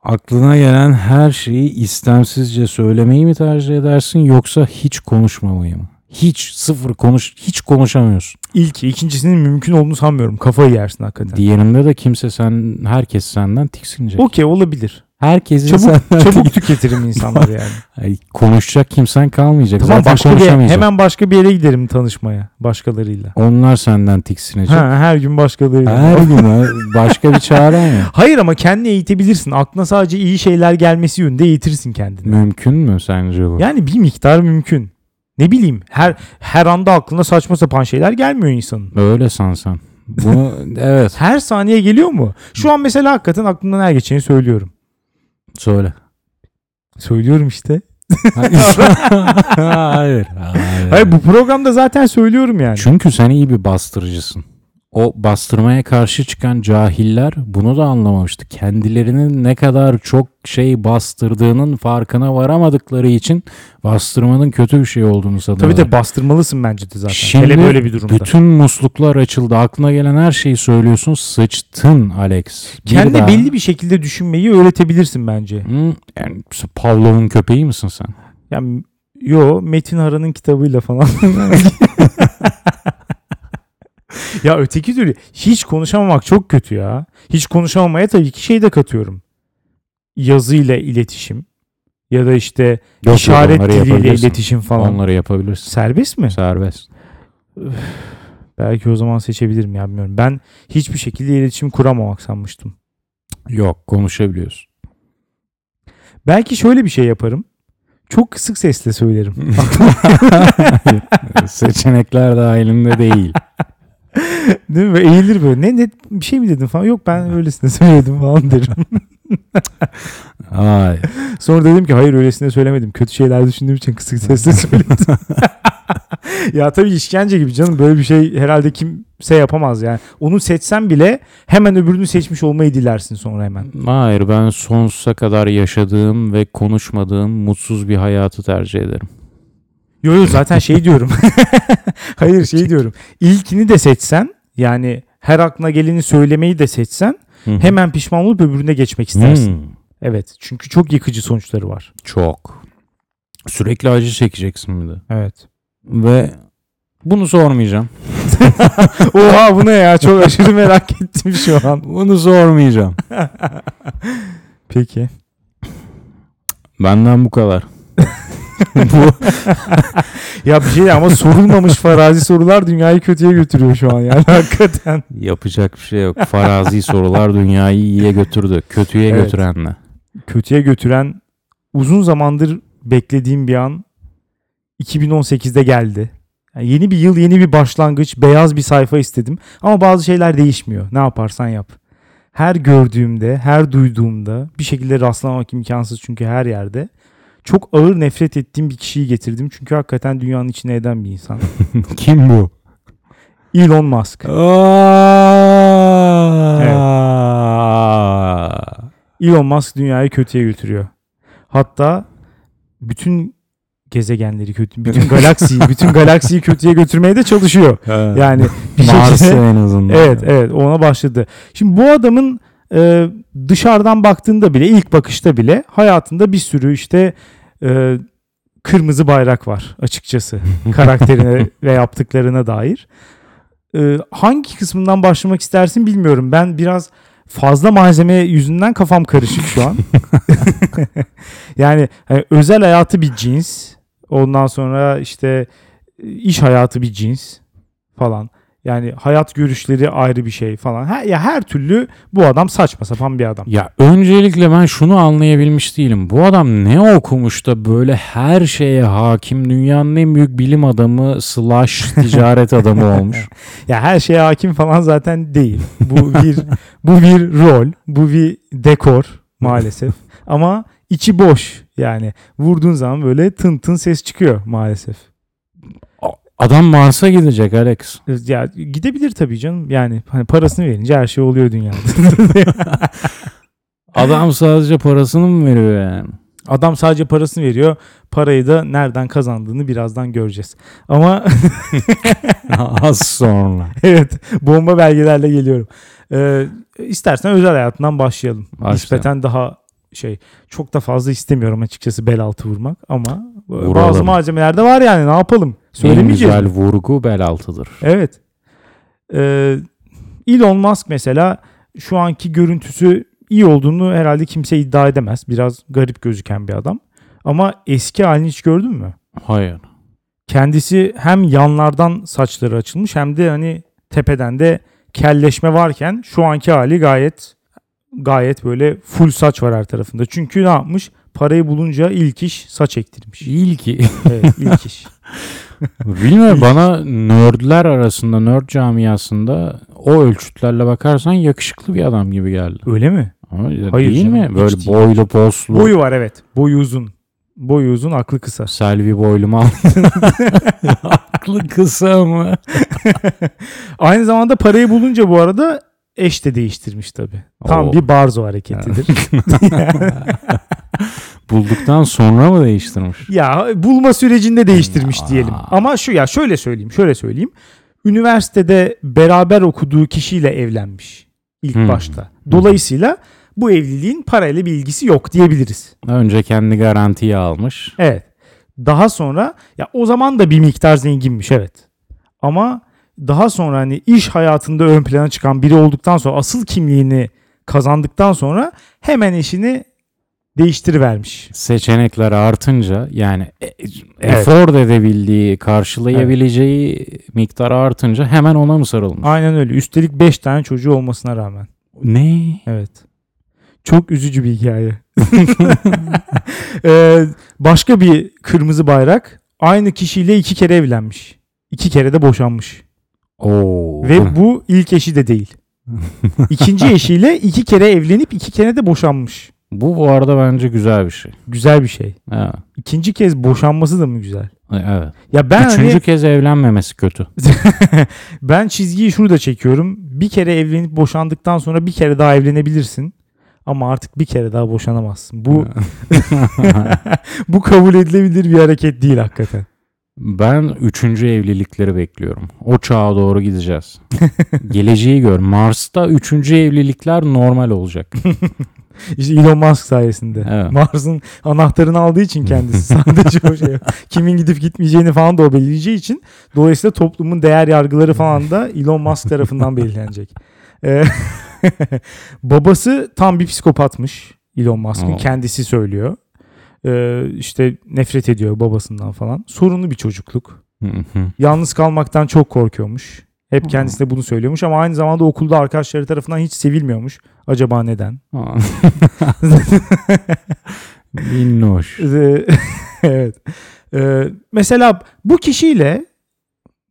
Aklına gelen her şeyi istemsizce söylemeyi mi tercih edersin yoksa hiç konuşmamayı mı? Hiç sıfır konuş hiç konuşamıyorsun. İlki. ikincisinin mümkün olduğunu sanmıyorum. Kafayı yersin hakikaten. Diğerinde de kimse sen herkes senden tiksinecek. Okey olabilir. Herkesin Çabuk, senden çabuk tüketirim insanlar [LAUGHS] yani. Ay, konuşacak kimsen kalmayacak. tamam Zaten başka bir, hemen başka bir yere giderim tanışmaya başkalarıyla. Onlar senden tiksinecek. Ha, her gün başkalarıyla. Her [LAUGHS] gün ha, başka bir çaren yok. Hayır ama kendini eğitebilirsin. Aklına sadece iyi şeyler gelmesi yönünde eğitirsin kendini. Mümkün mü sence bu? Yani bir miktar mümkün. Ne bileyim her her anda aklına saçma sapan şeyler gelmiyor insanın. Öyle sansan. Bunu evet Her saniye geliyor mu? Şu an mesela hakikaten aklımdan her geçeni söylüyorum. söyle. Söylüyorum işte. hayır. [LAUGHS] hayır. Hayır bu programda zaten söylüyorum yani. Çünkü sen iyi bir bastırıcısın. O bastırmaya karşı çıkan cahiller bunu da anlamamıştı. Kendilerinin ne kadar çok şey bastırdığının farkına varamadıkları için bastırmanın kötü bir şey olduğunu sanıyorlar. Tabii de bastırmalısın bence de zaten. Şimdi Hele böyle bir durumda. bütün musluklar açıldı. Aklına gelen her şeyi söylüyorsun. Sıçtın Alex. Bir Kendine daha- belli bir şekilde düşünmeyi öğretebilirsin bence. Hı, yani Pavlov'un köpeği misin sen? Yani yo Metin Hara'nın kitabıyla falan. [LAUGHS] [LAUGHS] ya öteki türlü hiç konuşamamak çok kötü ya. Hiç konuşamamaya tabii ki şey de katıyorum. Yazıyla iletişim ya da işte Yok, işaret onları diliyle iletişim falan. Onları yapabilirsin. Serbest mi? Serbest. Belki o zaman seçebilirim ya bilmiyorum. Ben hiçbir şekilde iletişim kuramamak sanmıştım. Yok konuşabiliyorsun. Belki şöyle bir şey yaparım. Çok kısık sesle söylerim. [LAUGHS] Seçenekler dahilinde değil. Değil mi? Böyle Eğilir böyle. Ne, ne bir şey mi dedin falan. Yok ben öylesine [LAUGHS] söyledim falan derim. [LAUGHS] Ay. Sonra dedim ki hayır öylesine söylemedim. Kötü şeyler düşündüğüm için kısık sesle [LAUGHS] söyledim. ya tabii işkence gibi canım. Böyle bir şey herhalde kimse yapamaz yani. Onu seçsen bile hemen öbürünü seçmiş olmayı dilersin sonra hemen. Hayır ben sonsuza kadar yaşadığım ve konuşmadığım mutsuz bir hayatı tercih ederim. Yo yo zaten şey diyorum. [LAUGHS] hayır şey diyorum. İlkini de seçsen yani her aklına geleni söylemeyi de seçsen hemen pişman olup öbürüne geçmek istersin. Hmm, Evet. Çünkü çok yıkıcı sonuçları var. çok. Sürekli acı çekeceksin bir de. Evet. Ve bunu sormayacağım. [LAUGHS] Oha bu ne ya? Çok aşırı merak ettim şu an. Bunu sormayacağım. [LAUGHS] Peki. Benden bu kadar. Bu Ya bir şey ama sorulmamış farazi sorular dünyayı kötüye götürüyor şu an yani [LAUGHS] hakikaten. yapacak bir şey yok. Farazi sorular dünyayı iyiye götürdü. Kötüye Evet. götürenle. Kötüye götüren uzun zamandır beklediğim bir an 2018'de geldi. Yani yeni bir yıl, yeni bir başlangıç, beyaz bir sayfa istedim. Ama bazı şeyler değişmiyor. Ne yaparsan yap. Her gördüğümde, her duyduğumda bir şekilde rastlamamak imkansız çünkü her yerde. Çok ağır nefret ettiğim bir kişiyi getirdim. Çünkü hakikaten dünyanın içine eden bir insan. [LAUGHS] Kim bu? Elon Musk. Elon Musk dünyayı kötüye götürüyor. Hatta bütün gezegenleri kötü, bütün [LAUGHS] galaksiyi, bütün galaksiyi kötüye götürmeye de çalışıyor. Yani bir Mars'ı şekilde en azından. Evet, evet ona başladı. Şimdi bu adamın e, dışarıdan baktığında bile, ilk bakışta bile hayatında bir sürü işte e, kırmızı bayrak var açıkçası [LAUGHS] karakterine ve yaptıklarına dair. Ee, hangi kısmından başlamak istersin bilmiyorum. Ben biraz fazla malzeme yüzünden kafam karışık şu an. [LAUGHS] yani hani özel hayatı bir cins. Ondan sonra işte iş hayatı bir cins falan. Yani hayat görüşleri ayrı bir şey falan. Her, ya her türlü bu adam saçma sapan bir adam. Ya öncelikle ben şunu anlayabilmiş değilim. Bu adam ne okumuş da böyle her şeye hakim dünyanın en büyük bilim adamı slash ticaret [LAUGHS] adamı olmuş. Ya her şeye hakim falan zaten değil. Bu bir bu bir rol, bu bir dekor maalesef. [LAUGHS] Ama içi boş yani. Vurduğun zaman böyle tın tın ses çıkıyor maalesef. Adam Mars'a gidecek Alex. Ya gidebilir tabii canım. Yani hani parasını verince her şey oluyor dünyada. [LAUGHS] [LAUGHS] Adam sadece parasını mı veriyor yani? Adam sadece parasını veriyor. Parayı da nereden kazandığını birazdan göreceğiz. Ama [LAUGHS] Az sonra. evet bomba belgelerle geliyorum. Ee, istersen özel hayatından başlayalım. Başla. Nispeten daha şey çok da fazla istemiyorum açıkçası bel altı vurmak ama Vuralım. bazı malzemelerde var yani ne yapalım? En Söylemeyeceğiz. güzel mi? vurgu bel altıdır. Evet. Ee, Elon Musk mesela şu anki görüntüsü iyi olduğunu herhalde kimse iddia edemez. Biraz garip gözüken bir adam. Ama eski halini hiç gördün mü? Hayır. Kendisi hem yanlardan saçları açılmış hem de hani tepeden de kelleşme varken şu anki hali gayet gayet böyle full saç var her tarafında. Çünkü ne yapmış? Parayı bulunca ilk iş saç ektirmiş. Ki. Evet, ilk iş. [LAUGHS] Bilmiyorum bana nerdler arasında, nerd camiasında o ölçütlerle bakarsan yakışıklı bir adam gibi geldi. Öyle mi? Ama Hayır değil canım, mi? Böyle değil. boylu poslu. Boyu var evet. Boyu uzun. Boyu uzun, aklı kısa. Selvi boylu mu? [LAUGHS] Aklı kısa mı? [LAUGHS] Aynı zamanda parayı bulunca bu arada eş de değiştirmiş tabii. Tam Oo. bir barzo hareketidir. [LAUGHS] Bulduktan sonra mı değiştirmiş? ya bulma sürecinde değiştirmiş diyelim. Ama şu ya şöyle söyleyeyim, şöyle söyleyeyim. Üniversitede beraber okuduğu kişiyle evlenmiş ilk Hmm. başta. Dolayısıyla bu evliliğin parayla bir ilgisi yok diyebiliriz. Önce kendi garantiye almış. Evet. Daha sonra ya o zaman da bir miktar zenginmiş evet. Ama daha sonra hani iş hayatında ön plana çıkan biri olduktan sonra asıl kimliğini kazandıktan sonra hemen eşini değiştirivermiş. Seçenekler artınca yani e- Evet. efor edebildiği, karşılayabileceği miktar artınca hemen ona mı sarılmış? Aynen öyle. Üstelik 5 tane çocuğu olmasına rağmen. Ne? Evet. Çok üzücü bir hikaye. [LAUGHS] Ee, başka bir kırmızı bayrak aynı kişiyle iki kere evlenmiş. İki kere de boşanmış. Oo. Ve bu ilk eşi de değil. [LAUGHS] İkinci eşiyle iki kere evlenip iki kere de boşanmış. bu bu arada bence güzel bir şey. Güzel bir şey. Evet. İkinci kez boşanması da mı güzel? evet. Ya ben Üçüncü hani, kez evlenmemesi kötü. [LAUGHS] ben çizgiyi şurada çekiyorum. Bir kere evlenip boşandıktan sonra bir kere daha evlenebilirsin. Ama artık bir kere daha boşanamazsın. Bu [LAUGHS] bu kabul edilebilir bir hareket değil hakikaten. Ben üçüncü evlilikleri bekliyorum. O çağa doğru gideceğiz. [LAUGHS] Geleceği gör. Mars'ta üçüncü evlilikler normal olacak. [LAUGHS] İşte Elon Musk sayesinde. Evet. Mars'ın anahtarını aldığı için kendisi [LAUGHS] sadece o şey. Kimin gidip gitmeyeceğini falan da o belirleyeceği için dolayısıyla toplumun değer yargıları falan da Elon Musk tarafından belirlenecek. Ee, babası tam bir psikopatmış Elon Musk'ın kendisi söylüyor. Ee, işte nefret ediyor babasından falan. Sorunlu bir çocukluk. Yalnız kalmaktan çok korkuyormuş. Hep kendisi de bunu söylüyormuş ama aynı zamanda okulda arkadaşları tarafından hiç sevilmiyormuş. Acaba neden? [LAUGHS] Minnoş. [LAUGHS] Evet. Ee, mesela bu kişiyle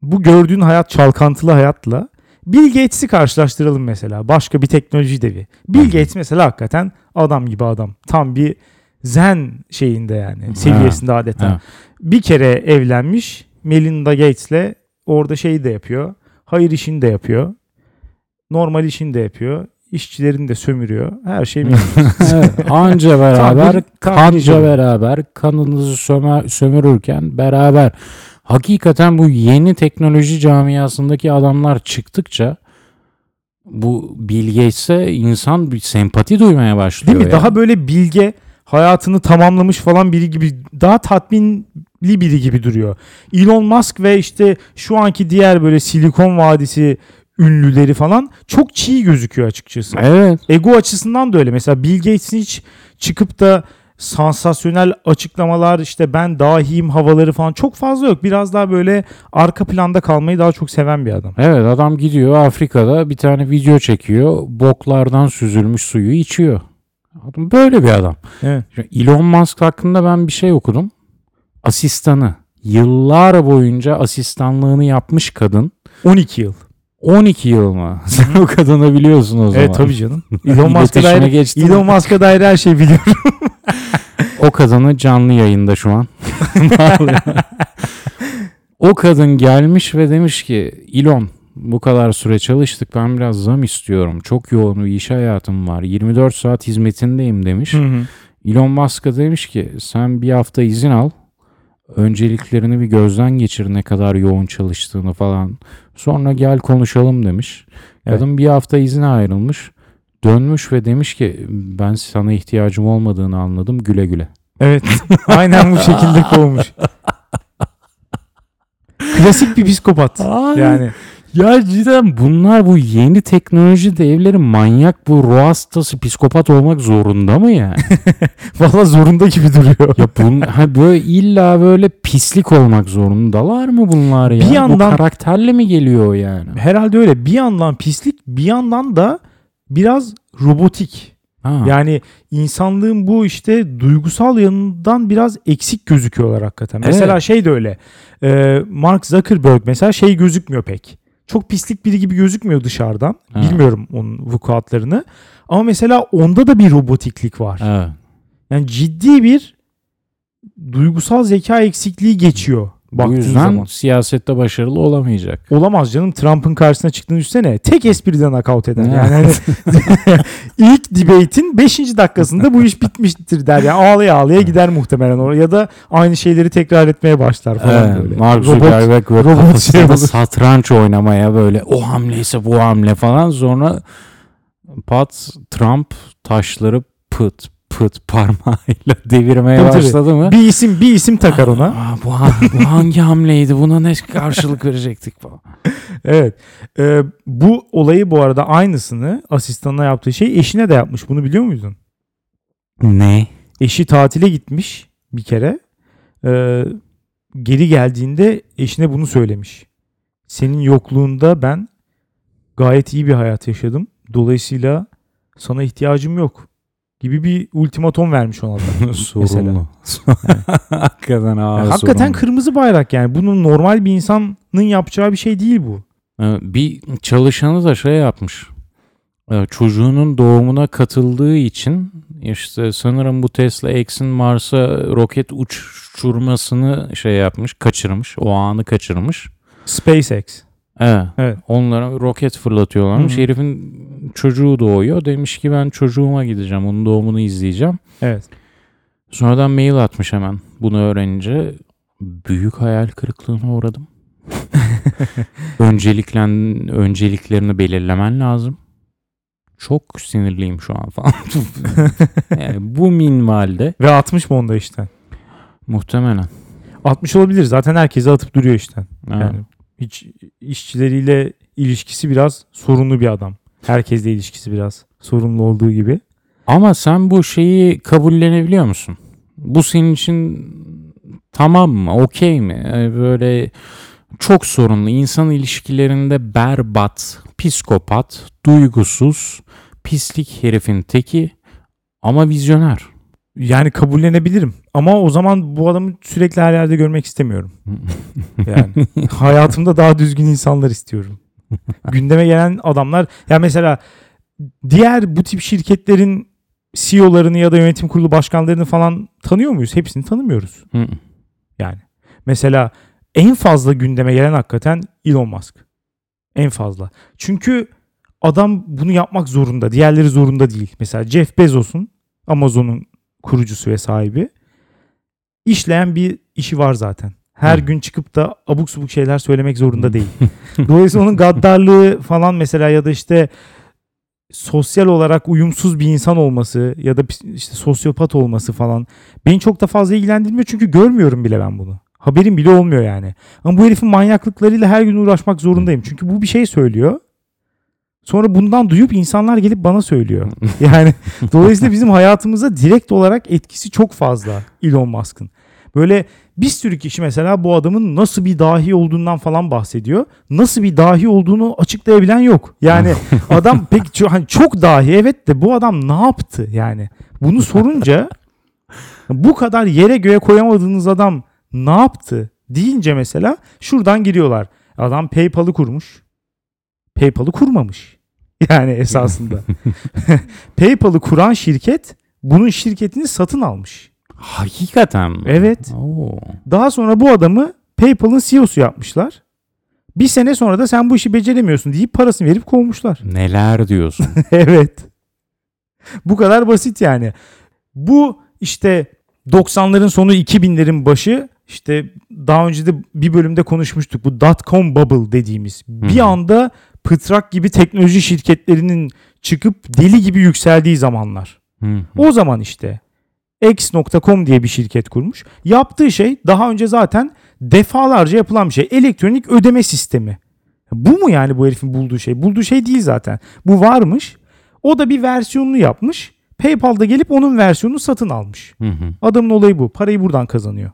bu gördüğün hayat çalkantılı hayatla Bill Gates'i karşılaştıralım mesela. Başka bir teknoloji devi. Bill Gates mesela hakikaten adam gibi adam. Tam bir zen şeyinde yani. Seviyesinde adeta. Ha. Bir kere evlenmiş. Melinda Gates'le orada şeyi de yapıyor. Hayır işini de yapıyor. Normal işini de yapıyor. İşçilerini de sömürüyor. Her şey. [LAUGHS] Evet, anca beraber, kanca canım. beraber, kanınızı sömer, sömürürken beraber. Hakikaten bu yeni teknoloji camiasındaki adamlar çıktıkça bu Bill Gates'e insan bir sempati duymaya başlıyor. Değil mi? ya. Daha böyle bilge, hayatını tamamlamış falan biri gibi daha tatmin biri gibi duruyor. Elon Musk ve işte şu anki diğer böyle Silikon Vadisi ünlüleri falan çok çiğ gözüküyor açıkçası. Evet. Ego açısından da öyle. Mesela Bill Gates'in hiç çıkıp da sansasyonel açıklamalar işte ben dahiyim havaları falan çok fazla yok. Biraz daha böyle arka planda kalmayı daha çok seven bir adam. Evet adam gidiyor Afrika'da bir tane video çekiyor. Boklardan süzülmüş suyu içiyor. Adam böyle bir adam. Evet. Elon Musk hakkında ben bir şey okudum. Asistanı. Yıllar boyunca asistanlığını yapmış kadın. 12 yıl. 12 yıl mı? Sen o kadını biliyorsun o zaman. Evet tabii canım. [LAUGHS] Elon Musk'a dair. Elon Musk'a dair her şeyi biliyorum. [LAUGHS] O kadını canlı yayında şu an. [LAUGHS] o kadın gelmiş ve demiş ki Elon bu kadar süre çalıştık ben biraz zam istiyorum. Çok yoğun bir iş hayatım var. 24 saat hizmetindeyim demiş. Elon Musk'a demiş ki sen bir hafta izin al. Önceliklerini bir gözden geçir ne kadar yoğun çalıştığını falan. Sonra gel konuşalım demiş. Evet. Kadın bir hafta izine ayrılmış. Dönmüş ve demiş ki ben sana ihtiyacım olmadığını anladım güle güle. Evet. [LAUGHS] Aynen bu şekilde kovmuş. [LAUGHS] Klasik bir psikopat. Ay. Yani Ya cidden bunlar bu yeni teknoloji devleri manyak bu ruh hastası psikopat olmak zorunda mı yani? [LAUGHS] valla zorunda gibi duruyor. ya bun, ha böyle illa böyle pislik olmak zorundalar mı bunlar ya? Bir Bu yandan- karakterle mi geliyor yani? Herhalde öyle. Bir yandan pislik, bir yandan da biraz robotik. Ha. Yani insanlığın bu işte duygusal yanından biraz eksik gözüküyorlar hakikaten. Evet. Mesela şey de öyle. Ee, Mark Zuckerberg mesela şey gözükmüyor pek. Çok pislik biri gibi gözükmüyor dışarıdan. Ha. Bilmiyorum onun vukuatlarını. Ama mesela onda da bir robotiklik var. Evet. Yani ciddi bir duygusal zeka eksikliği geçiyor. Bu Baktığın yüzden zaman. siyasette başarılı olamayacak. Olamaz canım. Trump'ın karşısına çıktığını düşünsene. Tek espriden nakavt eder. Yani hani [LAUGHS] ilk debate'in 5. dakikasında bu iş bitmiştir der. Yani ağlaya ağlaya gider muhtemelen oraya. Ya da aynı şeyleri tekrar etmeye başlar falan Evet, böyle. Mark Robot- Zuckerberg robot kafasında şey olur. satranç oynamaya böyle o hamleyse bu hamle falan sonra pat Trump taşları pıt pıt parmağıyla [LAUGHS] devirmeye Tabii, tabii. başladı mı? bir isim bir isim takar ona. Aa, bu, ha- bu hangi hamleydi? Buna ne karşılık [LAUGHS] verecektik falan. Evet. Ee, bu olayı bu arada aynısını asistanına yaptığı şey eşine de yapmış. Bunu biliyor muydun? Ne? Eşi tatile gitmiş bir kere. Ee, geri geldiğinde eşine bunu söylemiş. Senin yokluğunda ben gayet iyi bir hayat yaşadım. Dolayısıyla sana ihtiyacım yok gibi bir ultimatom vermiş ona da. [LAUGHS] Sorunlu. [LAUGHS] Hakikaten ağır Yani hakikaten sorunlu. kırmızı bayrak yani. Bunun normal bir insanın yapacağı bir şey değil bu. Bir çalışanı da şey yapmış. Çocuğunun doğumuna katıldığı için işte sanırım bu Tesla X'in Mars'a roket uçurmasını şey yapmış, kaçırmış. O anı kaçırmış. SpaceX. Evet. Evet. Onlara roket fırlatıyorlarmış. Hı hı. Herifin çocuğu doğuyor. Demiş ki ben çocuğuma gideceğim. Onun doğumunu izleyeceğim. Evet. Sonradan mail atmış hemen. Bunu öğrenince büyük hayal kırıklığına uğradım. [LAUGHS] Önceliklen önceliklerini belirlemen lazım. Çok sinirliyim şu an falan. [LAUGHS] yani bu minvalde Ve 60 mı onda işte. muhtemelen. 60 olabilir. Zaten herkese atıp duruyor işte. Ha. Yani hiç işçileriyle ilişkisi biraz sorunlu bir adam. Herkesle ilişkisi biraz sorunlu olduğu gibi. Ama sen bu şeyi kabullenebiliyor musun? Bu senin için tamam mı? Okey mi? Yani Böyle çok sorunlu. insan ilişkilerinde berbat, psikopat, duygusuz, pislik herifin teki ama vizyoner. Yani kabullenebilirim. Ama o zaman bu adamı sürekli her yerde görmek istemiyorum. [LAUGHS] Yani hayatımda daha düzgün insanlar istiyorum. Gündeme gelen adamlar ya mesela diğer bu tip şirketlerin CEO'larını ya da yönetim kurulu başkanlarını falan tanıyor muyuz? Hepsini tanımıyoruz. Yani mesela en fazla gündeme gelen hakikaten Elon Musk. En fazla. Çünkü adam bunu yapmak zorunda. Diğerleri zorunda değil. Mesela Jeff Bezos'un Amazon'un kurucusu ve sahibi işleyen bir işi var zaten. Her Hı. gün çıkıp da abuk subuk şeyler söylemek zorunda değil. [LAUGHS] Dolayısıyla onun gaddarlığı falan mesela ya da işte sosyal olarak uyumsuz bir insan olması ya da işte sosyopat olması falan beni çok da fazla ilgilendirmiyor çünkü görmüyorum bile ben bunu. Haberim bile olmuyor yani. Ama bu herifin manyaklıklarıyla her gün uğraşmak zorundayım. Çünkü bu bir şey söylüyor. Sonra bundan duyup insanlar gelip bana söylüyor. [LAUGHS] Yani dolayısıyla bizim hayatımıza direkt olarak etkisi çok fazla Elon Musk'ın. Böyle bir sürü kişi mesela bu adamın nasıl bir dahi olduğundan falan bahsediyor. Nasıl bir dahi olduğunu açıklayabilen yok. Yani [LAUGHS] adam pek çok, hani çok dahi evet de bu adam ne yaptı yani? Bunu sorunca bu kadar yere göğe koyamadığınız adam ne yaptı deyince mesela şuradan giriyorlar. Adam PayPal'ı kurmuş. PayPal'ı kurmamış. [LAUGHS] Yani esasında. [LAUGHS] [LAUGHS] PayPal'ı kuran şirket bunun şirketini satın almış. Hakikaten mi? Evet. Oo. Daha sonra bu adamı PayPal'ın CEO'su yapmışlar. Bir sene sonra da sen bu işi beceremiyorsun deyip parasını verip kovmuşlar. Neler diyorsun? evet. Bu kadar basit yani. Bu işte 90'ların sonu 2000'lerin başı işte daha önce de bir bölümde konuşmuştuk. Bu dot-com bubble dediğimiz. Bir Hı hı. anda pıtrak gibi teknoloji şirketlerinin çıkıp deli gibi yükseldiği zamanlar. Hı hı. O zaman işte X.com diye bir şirket kurmuş. Yaptığı şey daha önce zaten defalarca yapılan bir şey. Elektronik ödeme sistemi. Bu mu yani bu herifin bulduğu şey? Bulduğu şey değil zaten. Bu varmış. O da bir versiyonunu yapmış. PayPal'da gelip onun versiyonunu satın almış. Hı hı. Adamın olayı bu. Parayı buradan kazanıyor.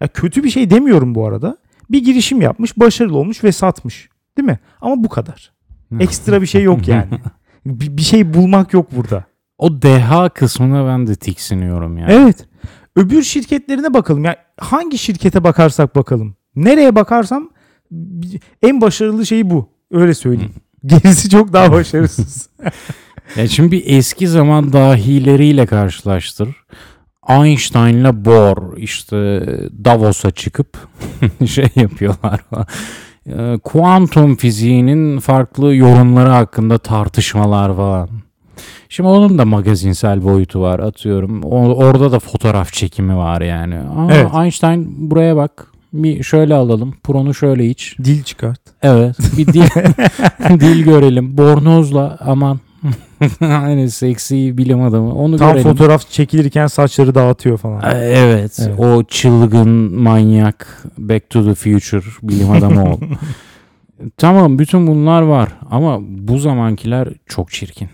Ya kötü bir şey demiyorum bu arada. Bir girişim yapmış, başarılı olmuş ve satmış. Değil mi? Ama bu kadar. Ekstra bir şey yok yani. [LAUGHS] bir, bir şey bulmak yok burada. O deha kısmına ben de tiksiniyorum yani. Evet. Öbür şirketlerine bakalım. Ya hangi şirkete bakarsak bakalım. Nereye bakarsam en başarılı şey bu. Öyle söyleyeyim. [LAUGHS] Gerisi çok daha başarısız. [LAUGHS] Ya şimdi bir eski zaman dahileriyle karşılaştır. Einstein'la Bohr işte Davos'a çıkıp şey yapıyorlar. Ee, Kuantum fiziğinin farklı yorumları hakkında tartışmalar falan. Şimdi onun da magazinsel boyutu var atıyorum. O- orada da fotoğraf çekimi var yani. Aa, Evet. Einstein buraya bak. Bir şöyle alalım. Pronu şöyle iç. Dil çıkart. Evet. Bir dil, [LAUGHS] [LAUGHS] dil görelim. Bornozla aman. [LAUGHS] hani seksi bilim adamı. Onu Tam görelim. fotoğraf çekilirken saçları dağıtıyor falan. Evet, Evet. O çılgın manyak Back to the Future bilim adamı ol. [LAUGHS] tamam bütün bunlar var ama bu zamankiler çok çirkin.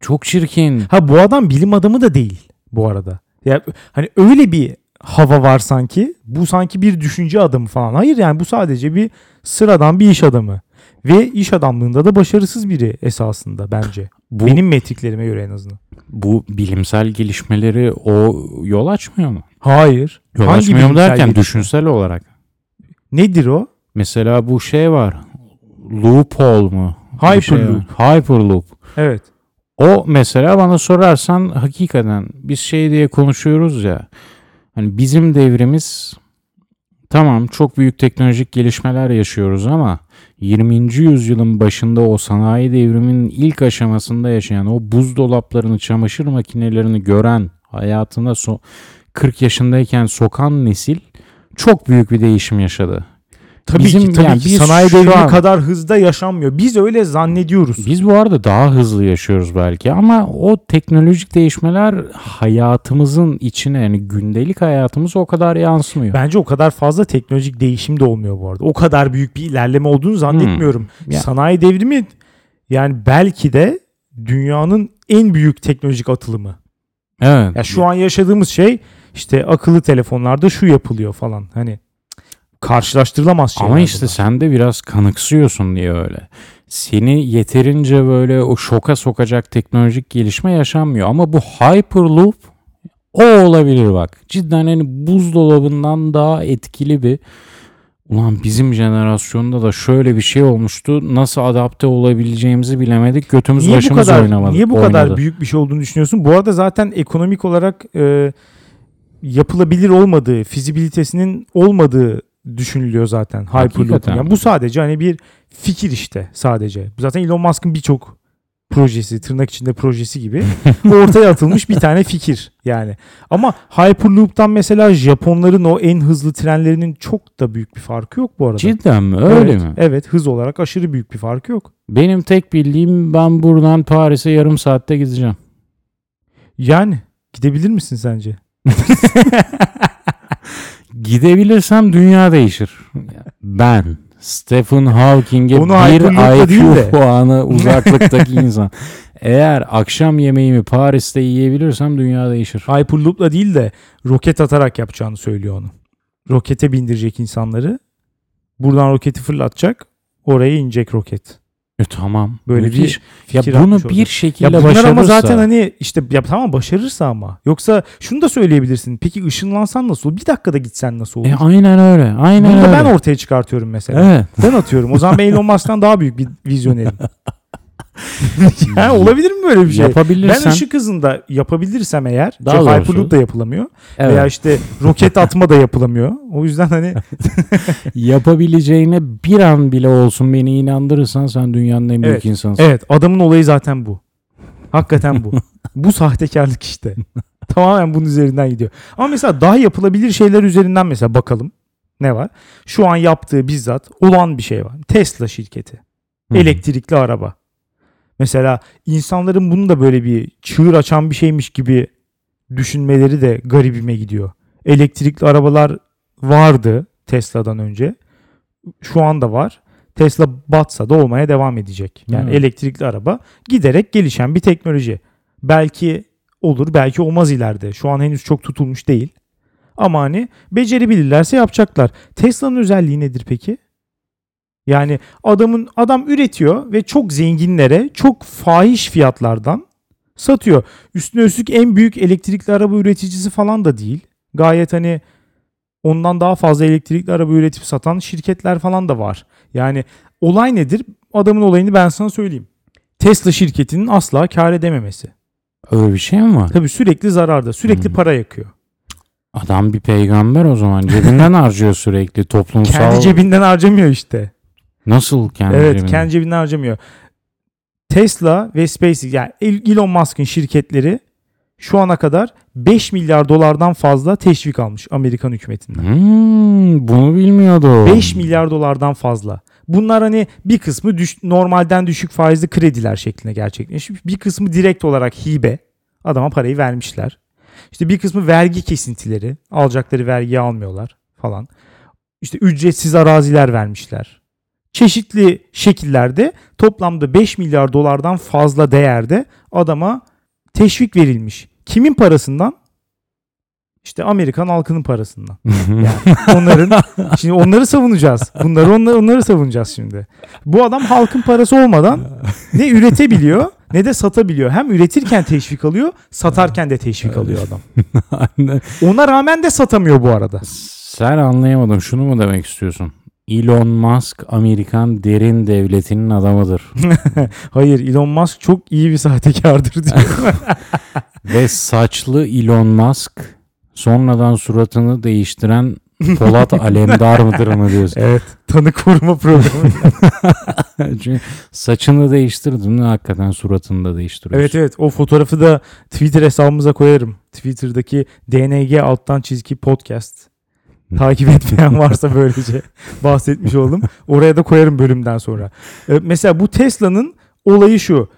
Çok çirkin. Ha bu adam bilim adamı da değil bu arada. Ya hani öyle bir hava var sanki. Bu sanki bir düşünce adamı falan. Hayır yani bu sadece bir sıradan bir iş adamı. Ve iş adamlığında da başarısız biri esasında bence. Bu, Benim metriklerime göre en azından. bu bilimsel gelişmeleri o yol açmıyor mu? Hayır. Yol Hangi açmıyor mu derken gelişme? düşünsel olarak. Nedir o? Mesela bu şey var. Loophole mu? Bir şey var. Hyperloop. Hyperloop. Evet. O mesela bana sorarsan hakikaten biz şey diye konuşuyoruz ya. Hani bizim devrimiz tamam çok büyük teknolojik gelişmeler yaşıyoruz ama 20. yüzyılın başında o sanayi devriminin ilk aşamasında yaşayan o buzdolaplarını, çamaşır makinelerini gören hayatına so 40 yaşındayken sokan nesil çok büyük bir değişim yaşadı. Tabii Bizim- ki tabii yani ki biz sanayi devrimi an- kadar hızda yaşanmıyor. Biz öyle zannediyoruz. Biz bu arada daha hızlı yaşıyoruz belki ama o teknolojik değişmeler hayatımızın içine yani gündelik hayatımıza o kadar yansımıyor. Bence o kadar fazla teknolojik değişim de olmuyor bu arada. O kadar büyük bir ilerleme olduğunu zannetmiyorum. Hmm. Ya- Sanayi devrimi yani belki de dünyanın en büyük teknolojik atılımı. evet. Ya şu an yaşadığımız şey işte akıllı telefonlarda şu yapılıyor falan. Hani karşılaştırılamaz şeyler. ama işte bunlar. sen de biraz kanıksıyorsun diye öyle. Seni yeterince böyle o şoka sokacak teknolojik gelişme yaşanmıyor. Ama bu Hyperloop o olabilir bak. Cidden hani buzdolabından daha etkili bir Ulan bizim jenerasyonda da şöyle bir şey olmuştu. Nasıl adapte olabileceğimizi bilemedik. Götümüz niye başımız kadar oynamadı. niye bu oynadı. kadar büyük bir şey olduğunu düşünüyorsun? Bu arada zaten ekonomik olarak e, yapılabilir olmadığı, fizibilitesinin olmadığı düşünülüyor zaten. Hakikaten. Yani bu sadece hani bir fikir işte sadece. Zaten Elon Musk'ın birçok projesi, tırnak içinde projesi gibi [LAUGHS] ortaya atılmış bir tane fikir yani. Ama Hyperloop'tan mesela Japonların o en hızlı trenlerinin çok da büyük bir farkı yok bu arada. Cidden mi? Öyle evet, mi? Evet, hız olarak aşırı büyük bir farkı yok. Benim tek bildiğim ben buradan Paris'e yarım saatte gideceğim. Yani gidebilir misin sence? [LAUGHS] Gidebilirsem dünya değişir. Ben Stephen Hawking'e bir IQ puanı [LAUGHS] uzaklıktaki insan. Eğer akşam yemeğimi Paris'te yiyebilirsem dünya değişir. Hyperloop'la değil de roket atarak yapacağını söylüyor onu. Rokete bindirecek insanları. Buradan roketi fırlatacak. Oraya inecek roket. E, tamam. Böyle Müthiş. bir ya bunu bir orada. şekilde Ya bunlar başarırsa. ama zaten hani işte ya tamam başarırsa ama. Yoksa şunu da söyleyebilirsin. Peki ışınlansan nasıl olur? Bir dakikada gitsen nasıl olur? E, aynen öyle. Aynen Bunu da öyle. ben ortaya çıkartıyorum mesela. Evet. Ben atıyorum. O zaman ben Elon Musk'tan daha büyük bir vizyonerim. [LAUGHS] [LAUGHS] yani olabilir mi böyle bir şey? Yapabilirsen. Ben ışık hızında yapabilirsem eğer, Daha doğrusu- Hyperloop da yapılamıyor Evet. veya işte roket atma da yapılamıyor. O yüzden hani [LAUGHS] Yapabileceğine bir an bile olsun beni inandırırsan sen dünyanın en büyük Evet. insansın. evet adamın olayı zaten bu. Hakikaten bu. [LAUGHS] bu sahtekarlık işte. Tamamen bunun üzerinden gidiyor. Ama mesela daha yapılabilir şeyler üzerinden mesela bakalım. Ne var? Şu an yaptığı bizzat olan bir şey var. Tesla şirketi. Elektrikli araba. Mesela insanların bunu da böyle bir çığır açan bir şeymiş gibi düşünmeleri de garibime gidiyor. Elektrikli arabalar vardı Tesla'dan önce. Şu anda var. Tesla batsa da olmaya devam edecek. Yani Evet. elektrikli araba giderek gelişen bir teknoloji. Belki olur, belki olmaz ileride. Şu an henüz çok tutulmuş değil. Ama hani becerebilirlerse yapacaklar. Tesla'nın özelliği nedir peki? Yani adamın adam üretiyor ve çok zenginlere çok fahiş fiyatlardan satıyor. Üstüne üstlük en büyük elektrikli araba üreticisi falan da değil. Gayet hani ondan daha fazla elektrikli araba üretip satan şirketler falan da var. Yani olay nedir? Adamın olayını ben sana söyleyeyim. Tesla şirketinin asla kar edememesi. Öyle bir şey mi var? Tabii sürekli zararda, sürekli Hmm. para yakıyor. Adam bir peygamber o zaman. Cebinden [LAUGHS] harcıyor sürekli toplumsal. Kendi cebinden harcamıyor işte. Nasıl kendi evet, cebinden? kendi cebinden harcamıyor. Tesla ve SpaceX yani Elon Musk'ın şirketleri şu ana kadar 5 milyar dolardan fazla teşvik almış Amerikan hükümetinden. Hmm, bunu bilmiyordum. 5 milyar dolardan fazla. Bunlar hani bir kısmı düş- normalden düşük faizli krediler şeklinde gerçekleşmiş. Bir kısmı direkt olarak hibe. Adama parayı vermişler. İşte bir kısmı vergi kesintileri. Alacakları vergiyi almıyorlar falan. İşte ücretsiz araziler vermişler. Çeşitli şekillerde toplamda 5 milyar dolardan fazla değerde adama teşvik verilmiş. Kimin parasından? İşte Amerikan halkının parasından. [LAUGHS] Yani onların şimdi onları savunacağız. Bunları onları, onları savunacağız şimdi. Bu adam halkın parası olmadan ne üretebiliyor ne de satabiliyor. Hem üretirken teşvik alıyor, satarken de teşvik alıyor adam. [LAUGHS] Ona rağmen de satamıyor bu arada. Sen anlayamadım. Şunu mu demek istiyorsun? Elon Musk Amerikan derin devletinin adamıdır. [LAUGHS] Hayır, Elon Musk çok iyi bir sahtekardır diyor. [LAUGHS] Ve saçlı Elon Musk sonradan suratını değiştiren Polat [LAUGHS] Alemdar mıdır mı diyorsun? evet, tanı koruma programı. Çünkü saçını değiştirdin mi hakikaten suratını da değiştiriyorsun. evet evet, o fotoğrafı da Twitter hesabımıza koyarım. Twitter'daki DNG alttan çizgi podcast. [LAUGHS] Takip etmeyen varsa böylece [LAUGHS] bahsetmiş oldum. Oraya da koyarım bölümden sonra. Ee, mesela bu Tesla'nın olayı şu.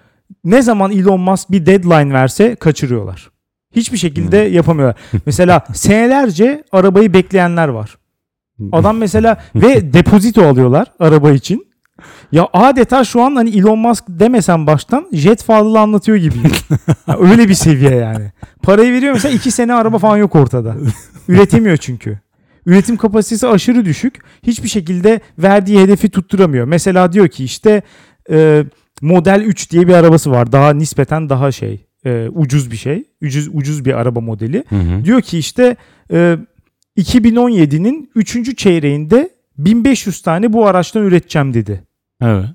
Ne zaman Elon Musk bir deadline verse kaçırıyorlar. Hiçbir şekilde yapamıyorlar. Mesela [LAUGHS] senelerce arabayı bekleyenler var. Adam mesela ve depozito alıyorlar araba için. Ya adeta şu an hani Elon Musk demesen baştan jet fazla anlatıyor gibi. Öyle bir seviye yani. Parayı veriyor mesela iki sene araba falan yok ortada. Üretemiyor çünkü. Üretim kapasitesi aşırı düşük. Hiçbir şekilde verdiği hedefi tutturamıyor. Mesela diyor ki işte e, Model 3 diye bir arabası var. Daha nispeten daha şey e, ucuz bir şey. Ucuz ucuz bir araba modeli. Hı hı. Diyor ki işte e, 2017'nin 3. çeyreğinde 1500 tane bu araçtan üreteceğim dedi. Evet.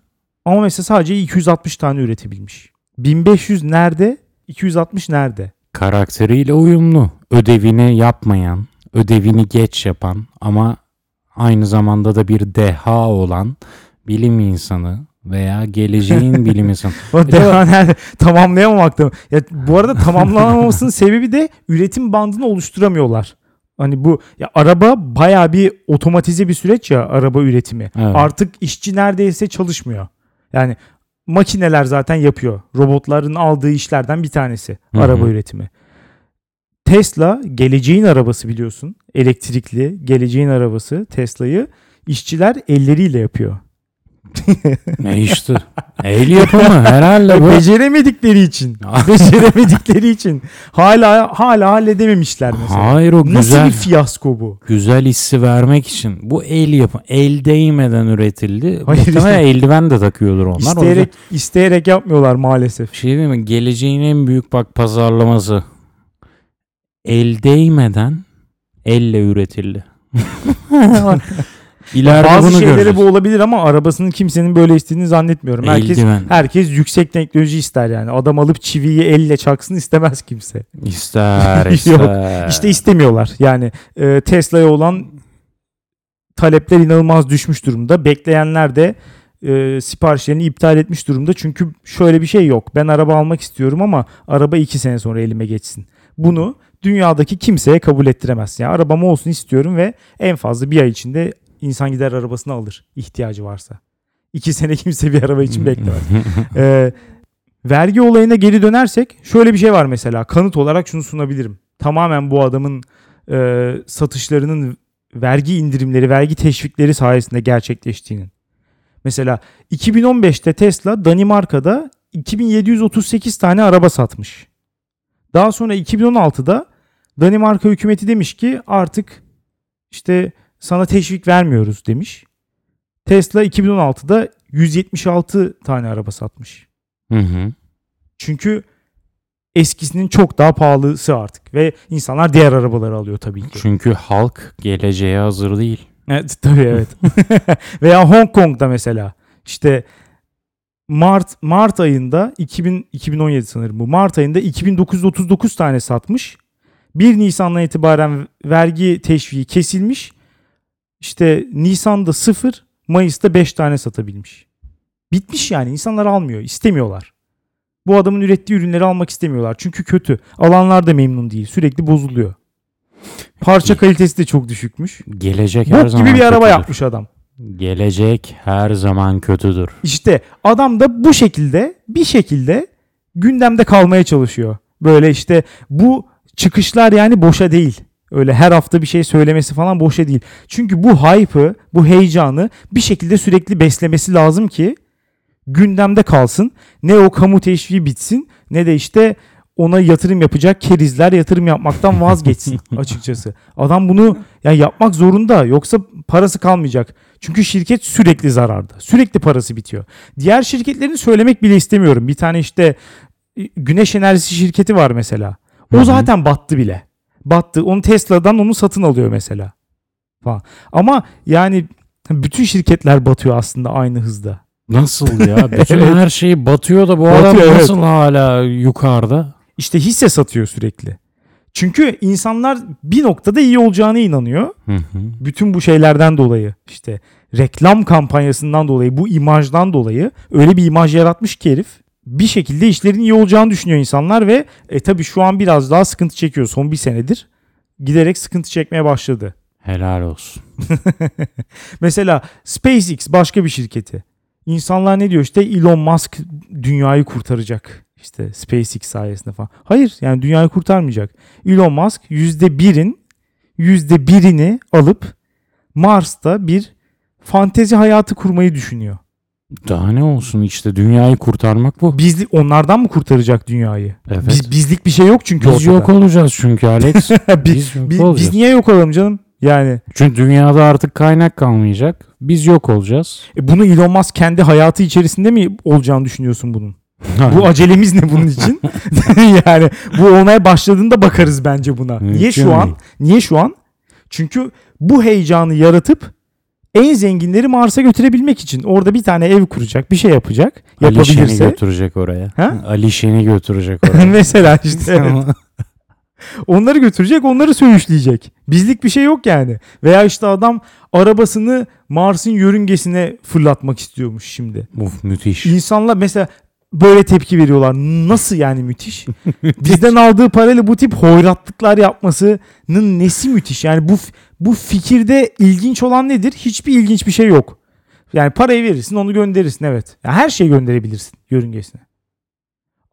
Ama mesela sadece 260 tane üretebilmiş. 1500 nerede? 260 nerede? Karakteriyle uyumlu. Ödevini yapmayan, ödevini geç yapan ama aynı zamanda da bir deha olan bilim insanı veya geleceğin [LAUGHS] bilim insanı. O deha nerede? Tamamlayamamakta. Ya bu arada tamamlanamamasının [LAUGHS] sebebi de üretim bandını oluşturamıyorlar. Hani bu ya araba bayağı bir otomatize bir süreç ya araba üretimi. Evet. Artık işçi neredeyse çalışmıyor. Yani makineler zaten yapıyor. Robotların aldığı işlerden bir tanesi Hı hı. araba üretimi. Tesla geleceğin arabası biliyorsun. Elektrikli geleceğin arabası Tesla'yı işçiler elleriyle yapıyor. [LAUGHS] E işte. El yapımı herhalde bu. Beceremedikleri için. [LAUGHS] Beceremedikleri için. Hala hala halledememişler mesela. Hayır o Nasıl güzel bir fiyasko bu? güzel hissi vermek için. Bu el yapı. El değmeden üretildi. Hayır Muhtemelen işte. eldiven de takıyordur onlar. O yüzden- İsteyerek isteyerek yapmıyorlar maalesef. Şey değil mi? Geleceğin en büyük bak pazarlaması. El değmeden elle üretildi. [LAUGHS] İleride Bazı bunu şeylere göreceğiz. bu olabilir ama arabasının kimsenin böyle istediğini zannetmiyorum. Herkes Eldiven. herkes yüksek teknoloji ister yani. Adam alıp çiviyi elle çaksın istemez kimse. İster [LAUGHS] Yok. ister. İşte istemiyorlar. Yani e, Tesla'ya olan talepler inanılmaz düşmüş durumda. Bekleyenler de e, siparişlerini iptal etmiş durumda. Çünkü şöyle bir şey yok. Ben araba almak istiyorum ama araba iki sene sonra elime geçsin. Bunu dünyadaki kimseye kabul ettiremez. Yani arabam olsun istiyorum ve en fazla bir ay içinde insan gider arabasını alır ihtiyacı varsa. İki [LAUGHS] sene kimse bir araba için beklemez. [LAUGHS] Ee, vergi olayına geri dönersek şöyle bir şey var mesela kanıt olarak şunu sunabilirim. Tamamen bu adamın e, satışlarının vergi indirimleri, vergi teşvikleri sayesinde gerçekleştiğinin. Mesela 2015'te Tesla Danimarka'da 2738 tane araba satmış. Daha sonra 2016'da Danimarka hükümeti demiş ki artık işte sana teşvik vermiyoruz demiş. Tesla 2016'da 176 tane araba satmış. Hı hı. Çünkü eskisinin çok daha pahalısı artık ve insanlar diğer arabaları alıyor tabii ki. Çünkü halk geleceğe hazır değil. Evet, [LAUGHS] tabii evet. [LAUGHS] Veya Hong Kong'da mesela işte Mart Mart ayında 2000 2017 sanırım bu. Mart ayında 2939 tane satmış. 1 Nisan'dan itibaren vergi teşviği kesilmiş. İşte Nisan'da 0, Mayıs'ta 5 tane satabilmiş. Bitmiş yani. insanlar almıyor, istemiyorlar. Bu adamın ürettiği ürünleri almak istemiyorlar. Çünkü kötü. Alanlar da memnun değil. Sürekli bozuluyor. Parça kalitesi de çok düşükmüş. Gelecek her Bok zaman gibi bir araba kötüdür. yapmış adam. Gelecek her zaman kötüdür. İşte adam da bu şekilde bir şekilde gündemde kalmaya çalışıyor. Böyle işte bu çıkışlar yani boşa değil. Öyle her hafta bir şey söylemesi falan boşa değil. Çünkü bu hype'ı, bu heyecanı bir şekilde sürekli beslemesi lazım ki gündemde kalsın. Ne o kamu teşviği bitsin ne de işte ona yatırım yapacak kerizler yatırım yapmaktan vazgeçsin [LAUGHS] açıkçası. Adam bunu yani yapmak zorunda yoksa parası kalmayacak. Çünkü şirket sürekli zararda. Sürekli parası bitiyor. Diğer şirketlerini söylemek bile istemiyorum. Bir tane işte e, güneş enerjisi şirketi var mesela. O Hı hı. zaten battı bile. Battı. Onu Tesla'dan onu satın alıyor mesela. Falan. Ama yani bütün şirketler batıyor aslında aynı hızda. Nasıl ya? [LAUGHS] Bütün Evet. her şey batıyor da bu adam Batıyor, evet. nasıl hala yukarıda? İşte hisse satıyor sürekli. Çünkü insanlar bir noktada iyi olacağına inanıyor. Hı hı. bütün bu şeylerden dolayı işte reklam kampanyasından dolayı bu imajdan dolayı öyle bir imaj yaratmış ki herif bir şekilde işlerin iyi olacağını düşünüyor insanlar ve e tabi şu an biraz daha sıkıntı çekiyor son bir senedir giderek sıkıntı çekmeye başladı. Helal olsun. [LAUGHS] Mesela SpaceX başka bir şirketi. İnsanlar ne diyor işte Elon Musk dünyayı kurtaracak. İşte SpaceX sayesinde falan. Hayır yani dünyayı kurtarmayacak. Elon Musk %1'in %1'ini alıp Mars'ta bir fantezi hayatı kurmayı düşünüyor. Daha ne olsun işte dünyayı kurtarmak bu. Bizli onlardan mı kurtaracak dünyayı? Evet. Biz, bizlik bir şey yok çünkü Biz ortada. yok olacağız çünkü Alex. biz, [LAUGHS] biz yok biz, olacağız. biz niye yok olalım canım? Yani Çünkü dünyada artık kaynak kalmayacak. Biz yok olacağız. e, bunu Elon Musk kendi hayatı içerisinde mi olacağını düşünüyorsun bunun? Bu acelemiz ne bunun için? [LAUGHS] [LAUGHS] yani bu olmaya başladığında bakarız bence buna. Niye şu an? Niye şu an? Çünkü bu heyecanı yaratıp en zenginleri Mars'a götürebilmek için orada bir tane ev kuracak, bir şey yapacak, Ali Şen'i yapabilirse. götürecek oraya. Ha? Ali Şen'i götürecek [LAUGHS] oraya. Mesela işte evet. [LAUGHS] onları götürecek, onları söğüşleyecek. Bizlik bir şey yok yani. Veya işte adam arabasını Mars'ın yörüngesine fırlatmak istiyormuş şimdi. Uf müthiş. İnsanlar mesela böyle tepki veriyorlar. Nasıl yani müthiş? [LAUGHS] Bizden aldığı parayla bu tip hoyratlıklar yapmasının nesi müthiş? Yani bu bu fikirde ilginç olan nedir? Hiçbir ilginç bir şey yok. Yani parayı verirsin, onu gönderirsin evet. Yani her şeyi gönderebilirsin yörüngesine.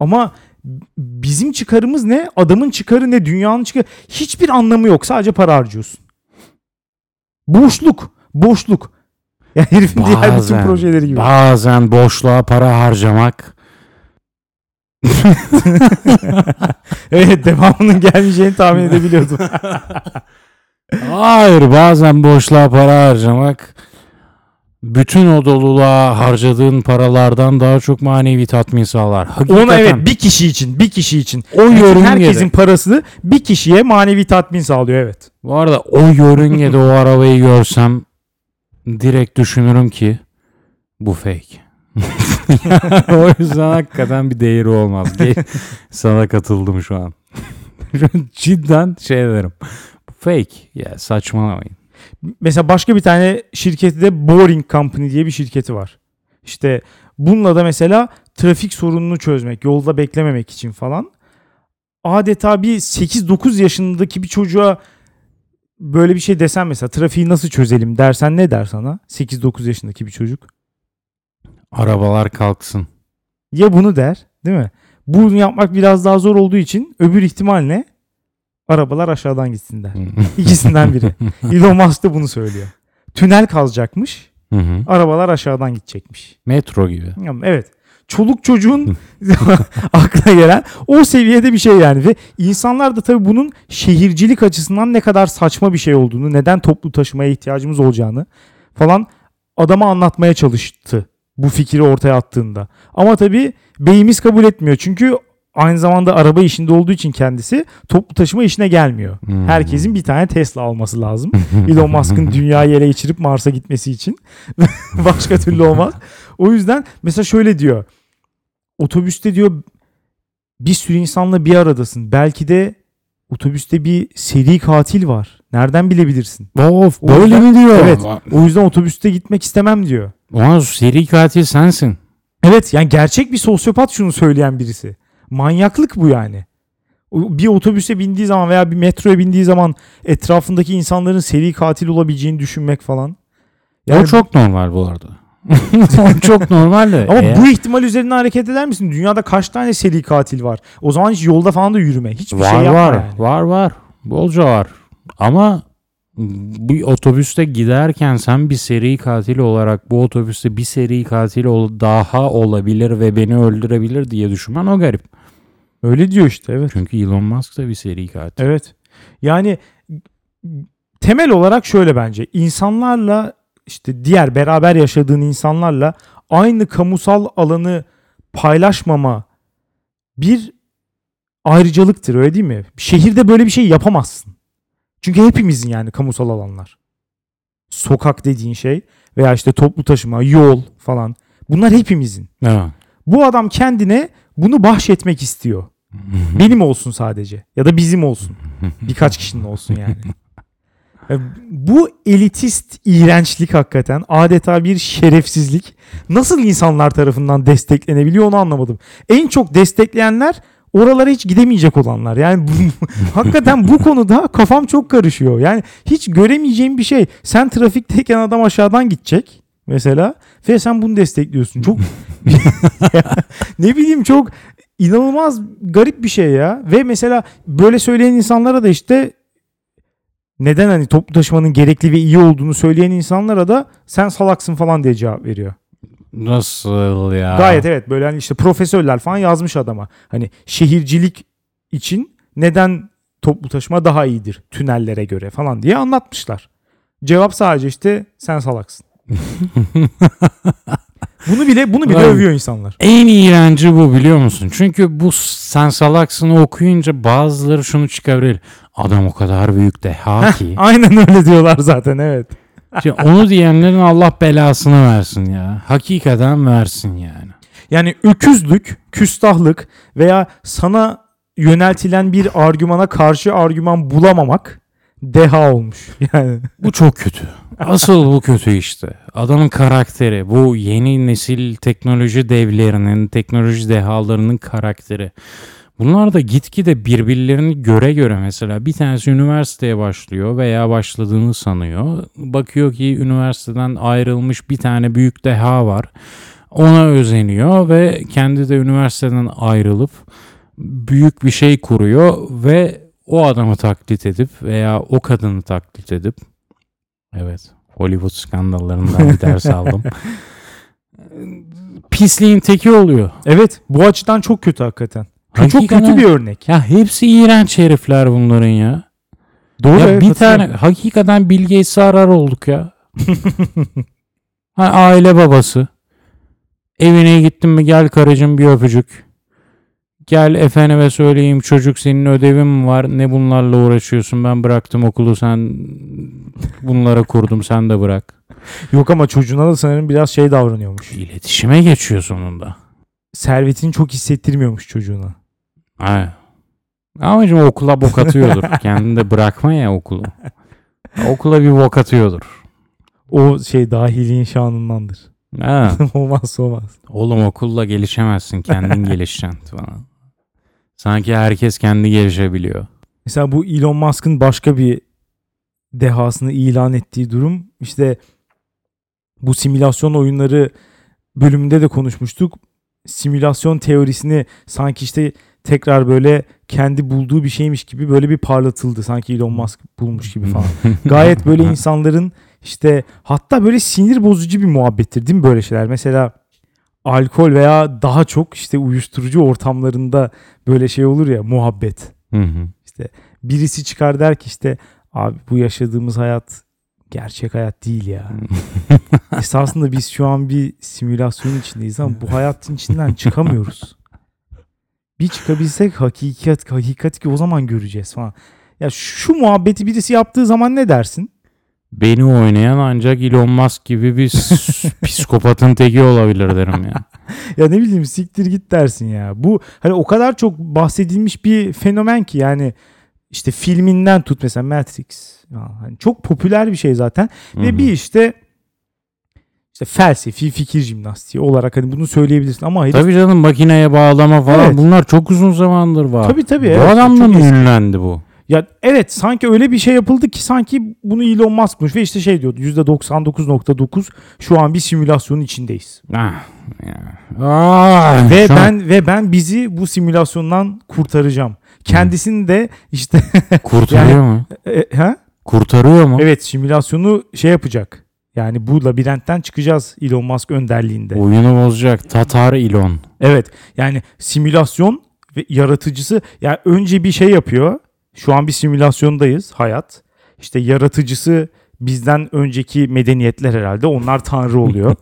Ama bizim çıkarımız ne? Adamın çıkarı ne? Dünyanın çıkarı. Hiçbir anlamı yok. Sadece para harcıyorsun. Boşluk. Boşluk. Ya herifin diğer bütün Bazen, projeleri gibi. bazen boşluğa para harcamak [LAUGHS] evet devamının gelmeyeceğini tahmin edebiliyordum. [LAUGHS] Hayır bazen boşluğa para harcamak bütün o doluluğa harcadığın paralardan daha çok manevi tatmin sağlar. Hakikaten Ona evet bir kişi için bir kişi için. o Yani yörüngede, herkesin parası bir kişiye manevi tatmin sağlıyor evet. bu arada o yörüngede o arabayı görsem direkt düşünürüm ki bu fake. [LAUGHS] o yüzden hakikaten bir değeri olmaz. [LAUGHS] Sana katıldım şu an. [LAUGHS] Cidden şey derim. Fake. Ya saçmalamayın. Mesela başka bir tane şirketi de Boring Company diye bir şirketi var. İşte bununla da mesela trafik sorununu çözmek, yolda beklememek için falan. Adeta bir 8-9 yaşındaki bir çocuğa böyle bir şey desen mesela trafiği nasıl çözelim dersen ne der sana? 8-9 yaşındaki bir çocuk. Arabalar kalksın. Ya bunu der değil mi? Bunu yapmak biraz daha zor olduğu için öbür ihtimal ne? Arabalar aşağıdan gitsin der. [LAUGHS] İkisinden biri. [LAUGHS] Elon Musk da bunu söylüyor. Tünel kazacakmış. Hı hı. Arabalar aşağıdan gidecekmiş. Metro gibi. Evet. Çoluk çocuğun [LAUGHS] aklına gelen o seviyede bir şey yani ve insanlar da tabii bunun şehircilik açısından ne kadar saçma bir şey olduğunu, neden toplu taşımaya ihtiyacımız olacağını falan adama anlatmaya çalıştı bu fikri ortaya attığında. Ama tabii beyimiz kabul etmiyor. Çünkü aynı zamanda araba işinde olduğu için kendisi toplu taşıma işine gelmiyor. Hmm. Herkesin bir tane Tesla alması lazım. [LAUGHS] Elon Musk'ın dünyayı ele geçirip Mars'a gitmesi için. [LAUGHS] Başka türlü olmaz. O yüzden mesela şöyle diyor. Otobüste diyor bir sürü insanla bir aradasın. Belki de otobüste bir seri katil var. Nereden bilebilirsin? Of böyle mi diyor? Evet. O yüzden otobüste gitmek istemem diyor. Ulan seri katil sensin. Evet yani gerçek bir sosyopat şunu söyleyen birisi. Manyaklık bu yani. Bir otobüse bindiği zaman veya bir metroya bindiği zaman etrafındaki insanların seri katil olabileceğini düşünmek falan. Yani o çok normal bu arada. [LAUGHS] çok normal de. Ama Eğer- bu ihtimal üzerinden hareket eder misin? Dünyada kaç tane seri katil var? O zaman hiç yolda falan da yürüme. Hiçbir var şey yapma var yani. var var. Bolca var. Ama bu otobüste giderken sen bir seri katil olarak bu otobüste bir seri katil ol- daha olabilir ve beni öldürebilir diye düşünmen o garip. Öyle diyor işte evet. Çünkü Elon Musk da bir seri katil. Evet. Yani temel olarak şöyle bence. insanlarla işte diğer beraber yaşadığın insanlarla aynı kamusal alanı paylaşmama bir ayrıcalıktır öyle değil mi? Şehirde böyle bir şey yapamazsın. Çünkü hepimizin yani kamusal alanlar. Sokak dediğin şey veya işte toplu taşıma, yol falan. Bunlar hepimizin. Evet. Bu adam kendine bunu bahşetmek istiyor. [LAUGHS] Benim olsun sadece ya da bizim olsun. [LAUGHS] Birkaç kişinin olsun yani. E, Bu elitist iğrençlik hakikaten adeta bir şerefsizlik. Nasıl insanlar tarafından desteklenebiliyor onu anlamadım. En çok destekleyenler oralara hiç gidemeyecek olanlar. Yani bu, [LAUGHS] hakikaten bu konuda kafam çok karışıyor. Yani hiç göremeyeceğim bir şey. Sen trafikteyken adam aşağıdan gidecek mesela ve sen bunu destekliyorsun. Çok [LAUGHS] [LAUGHS] ne bileyim çok inanılmaz garip bir şey ya. Ve mesela böyle söyleyen insanlara da işte neden hani toplu taşımanın gerekli ve iyi olduğunu söyleyen insanlara da sen salaksın falan diye cevap veriyor. Nasıl ya? Gayet evet böyle hani işte profesörler falan yazmış adama. Hani şehircilik için neden toplu taşıma daha iyidir tünellere göre falan diye anlatmışlar. Cevap sadece işte sen salaksın. [LAUGHS] bunu bile bunu bile Vay. övüyor insanlar. En iğrenci bu biliyor musun? Çünkü bu sen salaksını okuyunca bazıları şunu çıkarır. Adam o kadar büyük deha [LAUGHS] ki. Aynen öyle diyorlar zaten evet. Şimdi onu diyenlerin Allah belasını versin ya. Hakikaten versin yani. Yani öküzlük, küstahlık veya sana yöneltilen bir argümana karşı argüman bulamamak deha olmuş. [LAUGHS] Yani Bu çok kötü. Asıl bu kötü işte. Adamın karakteri. Bu yeni nesil teknoloji devlerinin, teknoloji dehalarının karakteri. Bunlar da gitgide birbirlerini göre göre mesela bir tanesi üniversiteye başlıyor veya başladığını sanıyor. Bakıyor ki üniversiteden ayrılmış bir tane büyük deha var. Ona özeniyor ve kendi de üniversiteden ayrılıp büyük bir şey kuruyor ve o adamı taklit edip veya o kadını taklit edip evet Hollywood skandallarından bir ders [LAUGHS] aldım. Pisliğin teki oluyor. Evet bu açıdan çok kötü hakikaten. Çok Hakikaten- kötü bir örnek. Ya hepsi iğrenç herifler bunların ya. Doğru ya evet, bir tane hakikaten Bill Gates'e arar olduk ya. [LAUGHS] ha, aile babası. Evine gittin mi gel karıcığım bir öpücük. Gel efendime söyleyeyim çocuk senin ödevin mi var ne bunlarla uğraşıyorsun ben bıraktım okulu sen bunlara kurdum sen de bırak. Yok ama çocuğuna da sanırım biraz şey davranıyormuş. İletişime geçiyor sonunda. Servetini çok hissettirmiyormuş çocuğuna. Ha. Amacım okula bok atıyordur. [LAUGHS] Kendini de bırakma ya okulu. Okula bir bok atıyordur. O şey dahiliğin şanındandır. Ha. [LAUGHS] olmaz olmaz. Oğlum okulla gelişemezsin. Kendin [LAUGHS] gelişeceksin falan. Sanki herkes kendi gelişebiliyor. Mesela bu Elon Musk'ın başka bir dehasını ilan ettiği durum işte bu simülasyon oyunları bölümünde de konuşmuştuk. Simülasyon teorisini sanki işte tekrar böyle kendi bulduğu bir şeymiş gibi böyle bir parlatıldı. Sanki Elon Musk bulmuş gibi falan. [LAUGHS] Gayet böyle insanların işte hatta böyle sinir bozucu bir muhabbettir değil mi böyle şeyler? Mesela alkol veya daha çok işte uyuşturucu ortamlarında böyle şey olur ya muhabbet. Hı hı. Birisi çıkar der ki işte abi bu yaşadığımız hayat gerçek hayat değil ya. [LAUGHS] Esasında biz şu an bir simülasyon içindeyiz ama bu hayatın içinden çıkamıyoruz. Bir çıkabilsek hakikat hakikat ki o zaman göreceğiz falan. Ya şu muhabbeti birisi yaptığı zaman ne dersin? Beni oynayan ancak Elon Musk gibi bir [LAUGHS] psikopatın teki olabilir derim ya. [LAUGHS] Ya ne bileyim siktir git dersin ya. Bu hani o kadar çok bahsedilmiş bir fenomen ki yani işte filminden tut mesela Matrix. Ya hani çok popüler bir şey zaten. Hı Ve bir işte işte felsefi fikir jimnastiği olarak hani bunu söyleyebilirsin ama herif Tabii canım makineye bağlama falan Evet. bunlar çok uzun zamandır var. Tabii tabii, Bu evet. adamla mı ünlendi bu? ya evet sanki öyle bir şey yapıldı ki sanki bunu Elon Musk'mış ve işte şey diyordu %99.9 şu an bir simülasyonun içindeyiz. Ah, ya. Ve şu an- ben ve ben bizi bu simülasyondan kurtaracağım. Kendisini de işte [LAUGHS] kurtarıyor mu? e, ha? Kurtarıyor mu? Evet simülasyonu şey yapacak. Yani bu labirentten çıkacağız Elon Musk önderliğinde. Oyunu bozacak. Tatar Elon. Evet yani simülasyon ve yaratıcısı yani önce bir şey yapıyor. Şu an bir simülasyondayız hayat. İşte yaratıcısı bizden önceki medeniyetler herhalde. Onlar tanrı oluyor.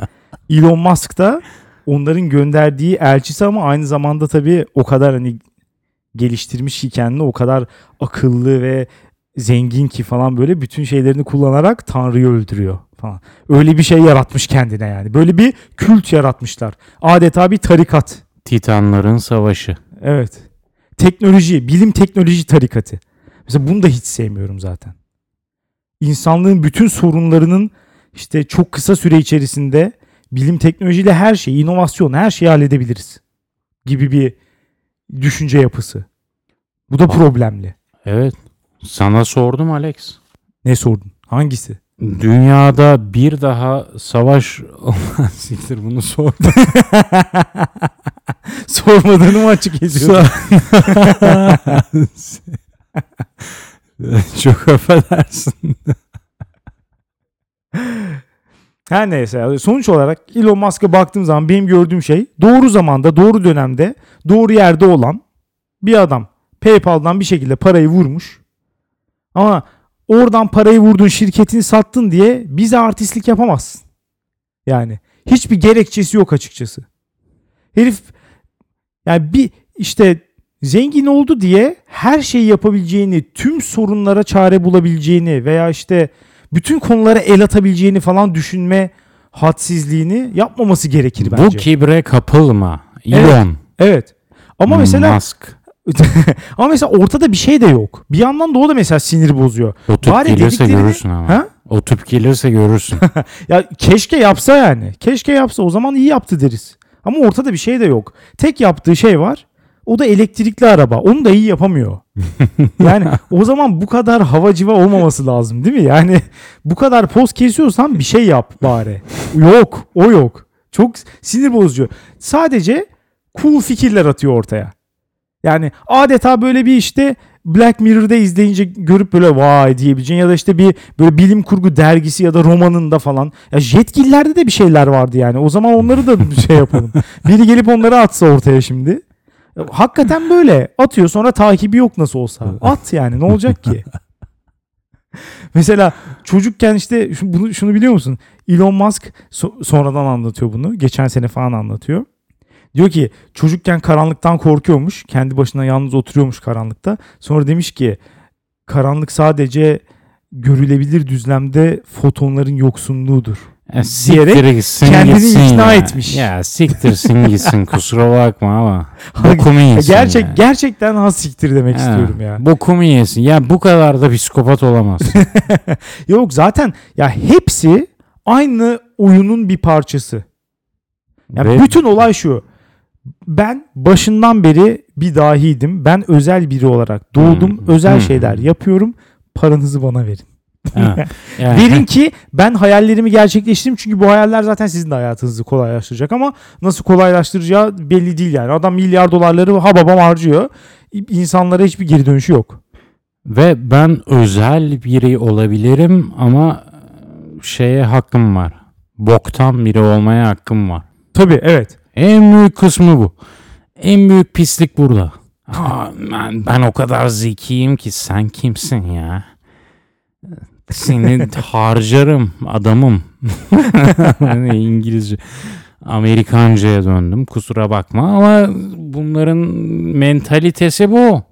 [LAUGHS] Elon Musk da onların gönderdiği elçisi ama aynı zamanda tabii o kadar hani geliştirmiş ki kendini o kadar akıllı ve zengin ki falan böyle bütün şeylerini kullanarak Tanrı'yı öldürüyor falan. Öyle bir şey yaratmış kendine yani. Böyle bir kült yaratmışlar. Adeta bir tarikat. Titanların Savaşı. Evet. Teknoloji, bilim teknoloji tarikatı. Mesela bunu da hiç sevmiyorum zaten. İnsanlığın bütün sorunlarının işte çok kısa süre içerisinde bilim teknolojiyle her şeyi, inovasyon, her şeyi halledebiliriz gibi bir düşünce yapısı. Bu da problemli. Evet. Sana sordum Alex. Ne sordun? Hangisi? Dünyada bir daha savaş [LAUGHS] siktir bunu sor. [LAUGHS] Sormadığını mı açık ediyorsun? [LAUGHS] Çok affedersin. Her neyse sonuç olarak Elon Musk'a baktığım zaman benim gördüğüm şey doğru zamanda doğru dönemde doğru yerde olan bir adam. PayPal'dan bir şekilde parayı vurmuş. Ama oradan parayı vurdun şirketini sattın diye bize artistlik yapamazsın. Yani hiçbir gerekçesi yok açıkçası. Herif yani bir işte zengin oldu diye her şeyi yapabileceğini, tüm sorunlara çare bulabileceğini veya işte bütün konulara el atabileceğini falan düşünme hadsizliğini yapmaması gerekir Bu bence. kibre kapılma. Evet. Elon. Evet. Ama mesela Musk. [LAUGHS] ama mesela ortada bir şey de yok. Bir yandan da o da mesela sinir bozuyor. O tüp Bari gelirse dediklerini- görürsün ama. Ha? O tüp gelirse görürsün. [LAUGHS] Ya keşke yapsa yani. Keşke yapsa o zaman iyi yaptı deriz. Ama ortada bir şey de yok. Tek yaptığı şey var. O da elektrikli araba. Onu da iyi yapamıyor. [LAUGHS] yani o zaman bu kadar havacıva olmaması lazım değil mi? Yani bu kadar poz kesiyorsan bir şey yap bari. Yok. O yok. Çok sinir bozucu. Sadece cool fikirler atıyor ortaya. Yani adeta böyle bir işte Black Mirror'da izleyince görüp böyle vay diyebileceğin ya da işte bir böyle bilim kurgu dergisi ya da romanında falan. Ya Jetgiller'de de bir şeyler vardı yani. O zaman onları da bir şey yapalım. [LAUGHS] Biri gelip onları atsa ortaya şimdi. Hakikaten böyle atıyor sonra takibi yok nasıl olsa. At yani ne olacak ki? [LAUGHS] Mesela çocukken işte bunu şunu biliyor musun? Elon Musk so- sonradan anlatıyor bunu. Geçen sene falan anlatıyor. Diyor ki çocukken karanlıktan korkuyormuş. Kendi başına yalnız oturuyormuş karanlıkta. Sonra demiş ki karanlık sadece görülebilir düzlemde fotonların yoksunluğudur. Ya Diyerek gitsin kendini gitsin ikna ya. etmiş. Ya siktirsin gitsin kusura bakma ama. [LAUGHS] Bokumu yesin Gerçek ya. gerçekten has siktir demek Ha, istiyorum ya. Bokumu yesin. Ya bu kadar da psikopat olamaz. [LAUGHS] Yok zaten ya hepsi aynı oyunun bir parçası. Ya Ve- bütün olay şu. Ben başından beri bir dahiydim. Ben özel biri olarak doğdum. Hmm. Özel Hmm. şeyler yapıyorum. Paranızı bana verin. [LAUGHS] Verin ki ben hayallerimi gerçekleştireyim. Çünkü bu hayaller zaten sizin de hayatınızı kolaylaştıracak ama nasıl kolaylaştıracağı belli değil yani. Adam milyar dolarları ha babam harcıyor. İnsanlara hiçbir geri dönüşü yok. Ve ben özel biri olabilirim ama şeye hakkım var. Boktan biri olmaya hakkım var. Tabii evet. En büyük kısmı bu. En büyük pislik burada. Aa, ben, ben o kadar zekiyim ki sen kimsin ya? Seni harcarım adamım. Hani [LAUGHS] İngilizce. Amerikanca'ya döndüm kusura bakma ama bunların mentalitesi bu.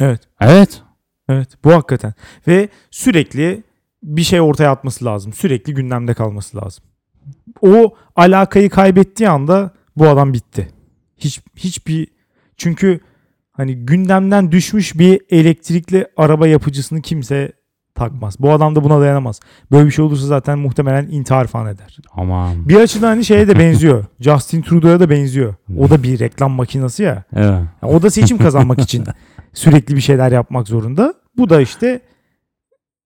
Evet. Evet. Evet bu hakikaten. Ve sürekli bir şey ortaya atması lazım. Sürekli gündemde kalması lazım. O alakayı kaybettiği anda bu adam bitti. Hiç hiçbir çünkü hani gündemden düşmüş bir elektrikli araba yapıcısını kimse takmaz. Bu adam da buna dayanamaz. Böyle bir şey olursa zaten muhtemelen intihar falan eder. Aman. Bir açıdan hani şeye de benziyor. [LAUGHS] Justin Trudeau'ya da benziyor. O da bir reklam makinesi ya. Evet. Ya O da seçim kazanmak için [LAUGHS] sürekli bir şeyler yapmak zorunda. Bu da işte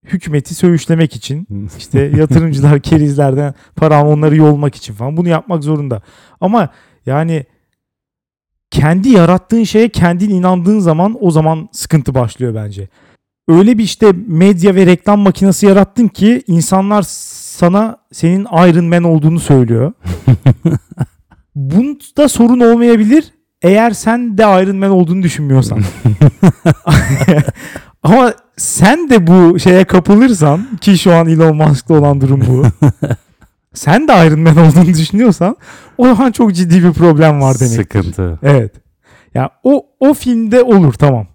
hükümeti söğüşlemek için işte [LAUGHS] yatırımcılar kerizlerden para onları yolmak için falan bunu yapmak zorunda. Ama yani kendi yarattığın şeye kendin inandığın zaman o zaman sıkıntı başlıyor bence. Öyle bir işte medya ve reklam makinesi yarattın ki insanlar sana senin Iron Man olduğunu söylüyor. [LAUGHS] Bunda sorun olmayabilir eğer sen de Iron Man olduğunu düşünmüyorsan. [LAUGHS] Ama sen de bu şeye kapılırsan ki şu an Elon Musk'ta olan durum bu. [LAUGHS] sen de Iron Man olduğunu düşünüyorsan o zaman çok ciddi bir problem var demek. Sıkıntı. Evet. Ya o o filmde olur tamam.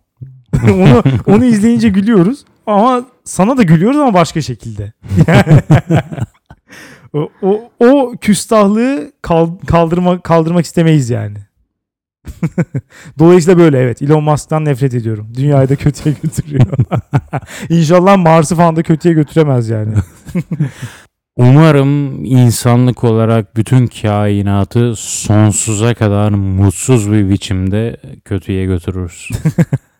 [LAUGHS] onu onu izleyince gülüyoruz ama sana da gülüyoruz ama başka şekilde. [LAUGHS] o, o, o küstahlığı kal- kaldırma, kaldırmak istemeyiz yani. [LAUGHS] Dolayısıyla böyle evet Elon Musk'tan nefret ediyorum. Dünyayı da kötüye götürüyor. İnşallah Mars'ı falan da kötüye götüremez yani. Umarım insanlık olarak bütün kainatı sonsuza kadar mutsuz bir biçimde kötüye götürürüz.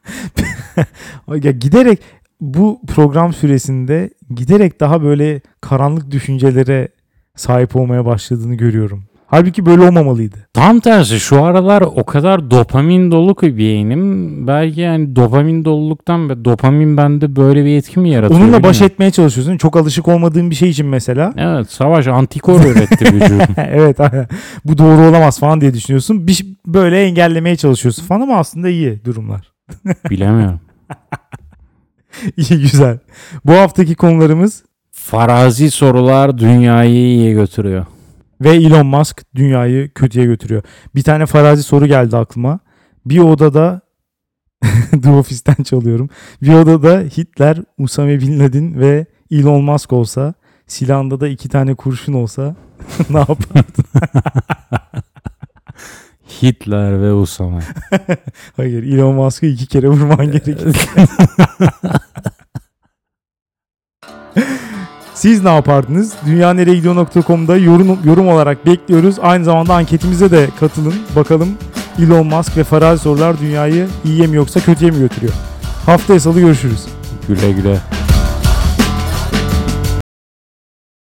[LAUGHS] Ya giderek bu program süresinde giderek daha böyle karanlık düşüncelere sahip olmaya başladığını görüyorum. Halbuki böyle olmamalıydı. Tam tersi şu aralar o kadar dopamin dolu ki beynim. Belki yani dopamin doluluktan ve dopamin bende böyle bir etki mi yaratıyor? Onunla baş bilmiyorum. etmeye çalışıyorsun. Çok alışık olmadığın bir şey için mesela. Evet savaş antikor üretti vücudum. [LAUGHS] evet bu doğru olamaz falan diye düşünüyorsun. Bir, böyle engellemeye çalışıyorsun falan ama aslında iyi durumlar. Bilemiyorum. İyi güzel. Bu haftaki konularımız Farazi sorular dünyayı iyiye götürüyor. ve Elon Musk dünyayı kötüye götürüyor. Bir tane farazi soru geldi aklıma. Bir odada [LAUGHS] The Office'ten çalıyorum. Bir odada Hitler, Usame Bin Laden ve Elon Musk olsa silahında da iki tane kurşun olsa [LAUGHS] ne yapardın? [LAUGHS] Hitler ve Usama. [LAUGHS] Hayır Elon Musk'ı iki kere vurman gerekir. [LAUGHS] Siz ne yapardınız? Dünyanereyegidiyor.com'da yorum, yorum olarak bekliyoruz. Aynı zamanda anketimize de katılın. Bakalım Elon Musk ve farazi sorular dünyayı iyiye mi yoksa kötüye mi götürüyor? Haftaya salı görüşürüz. güle güle.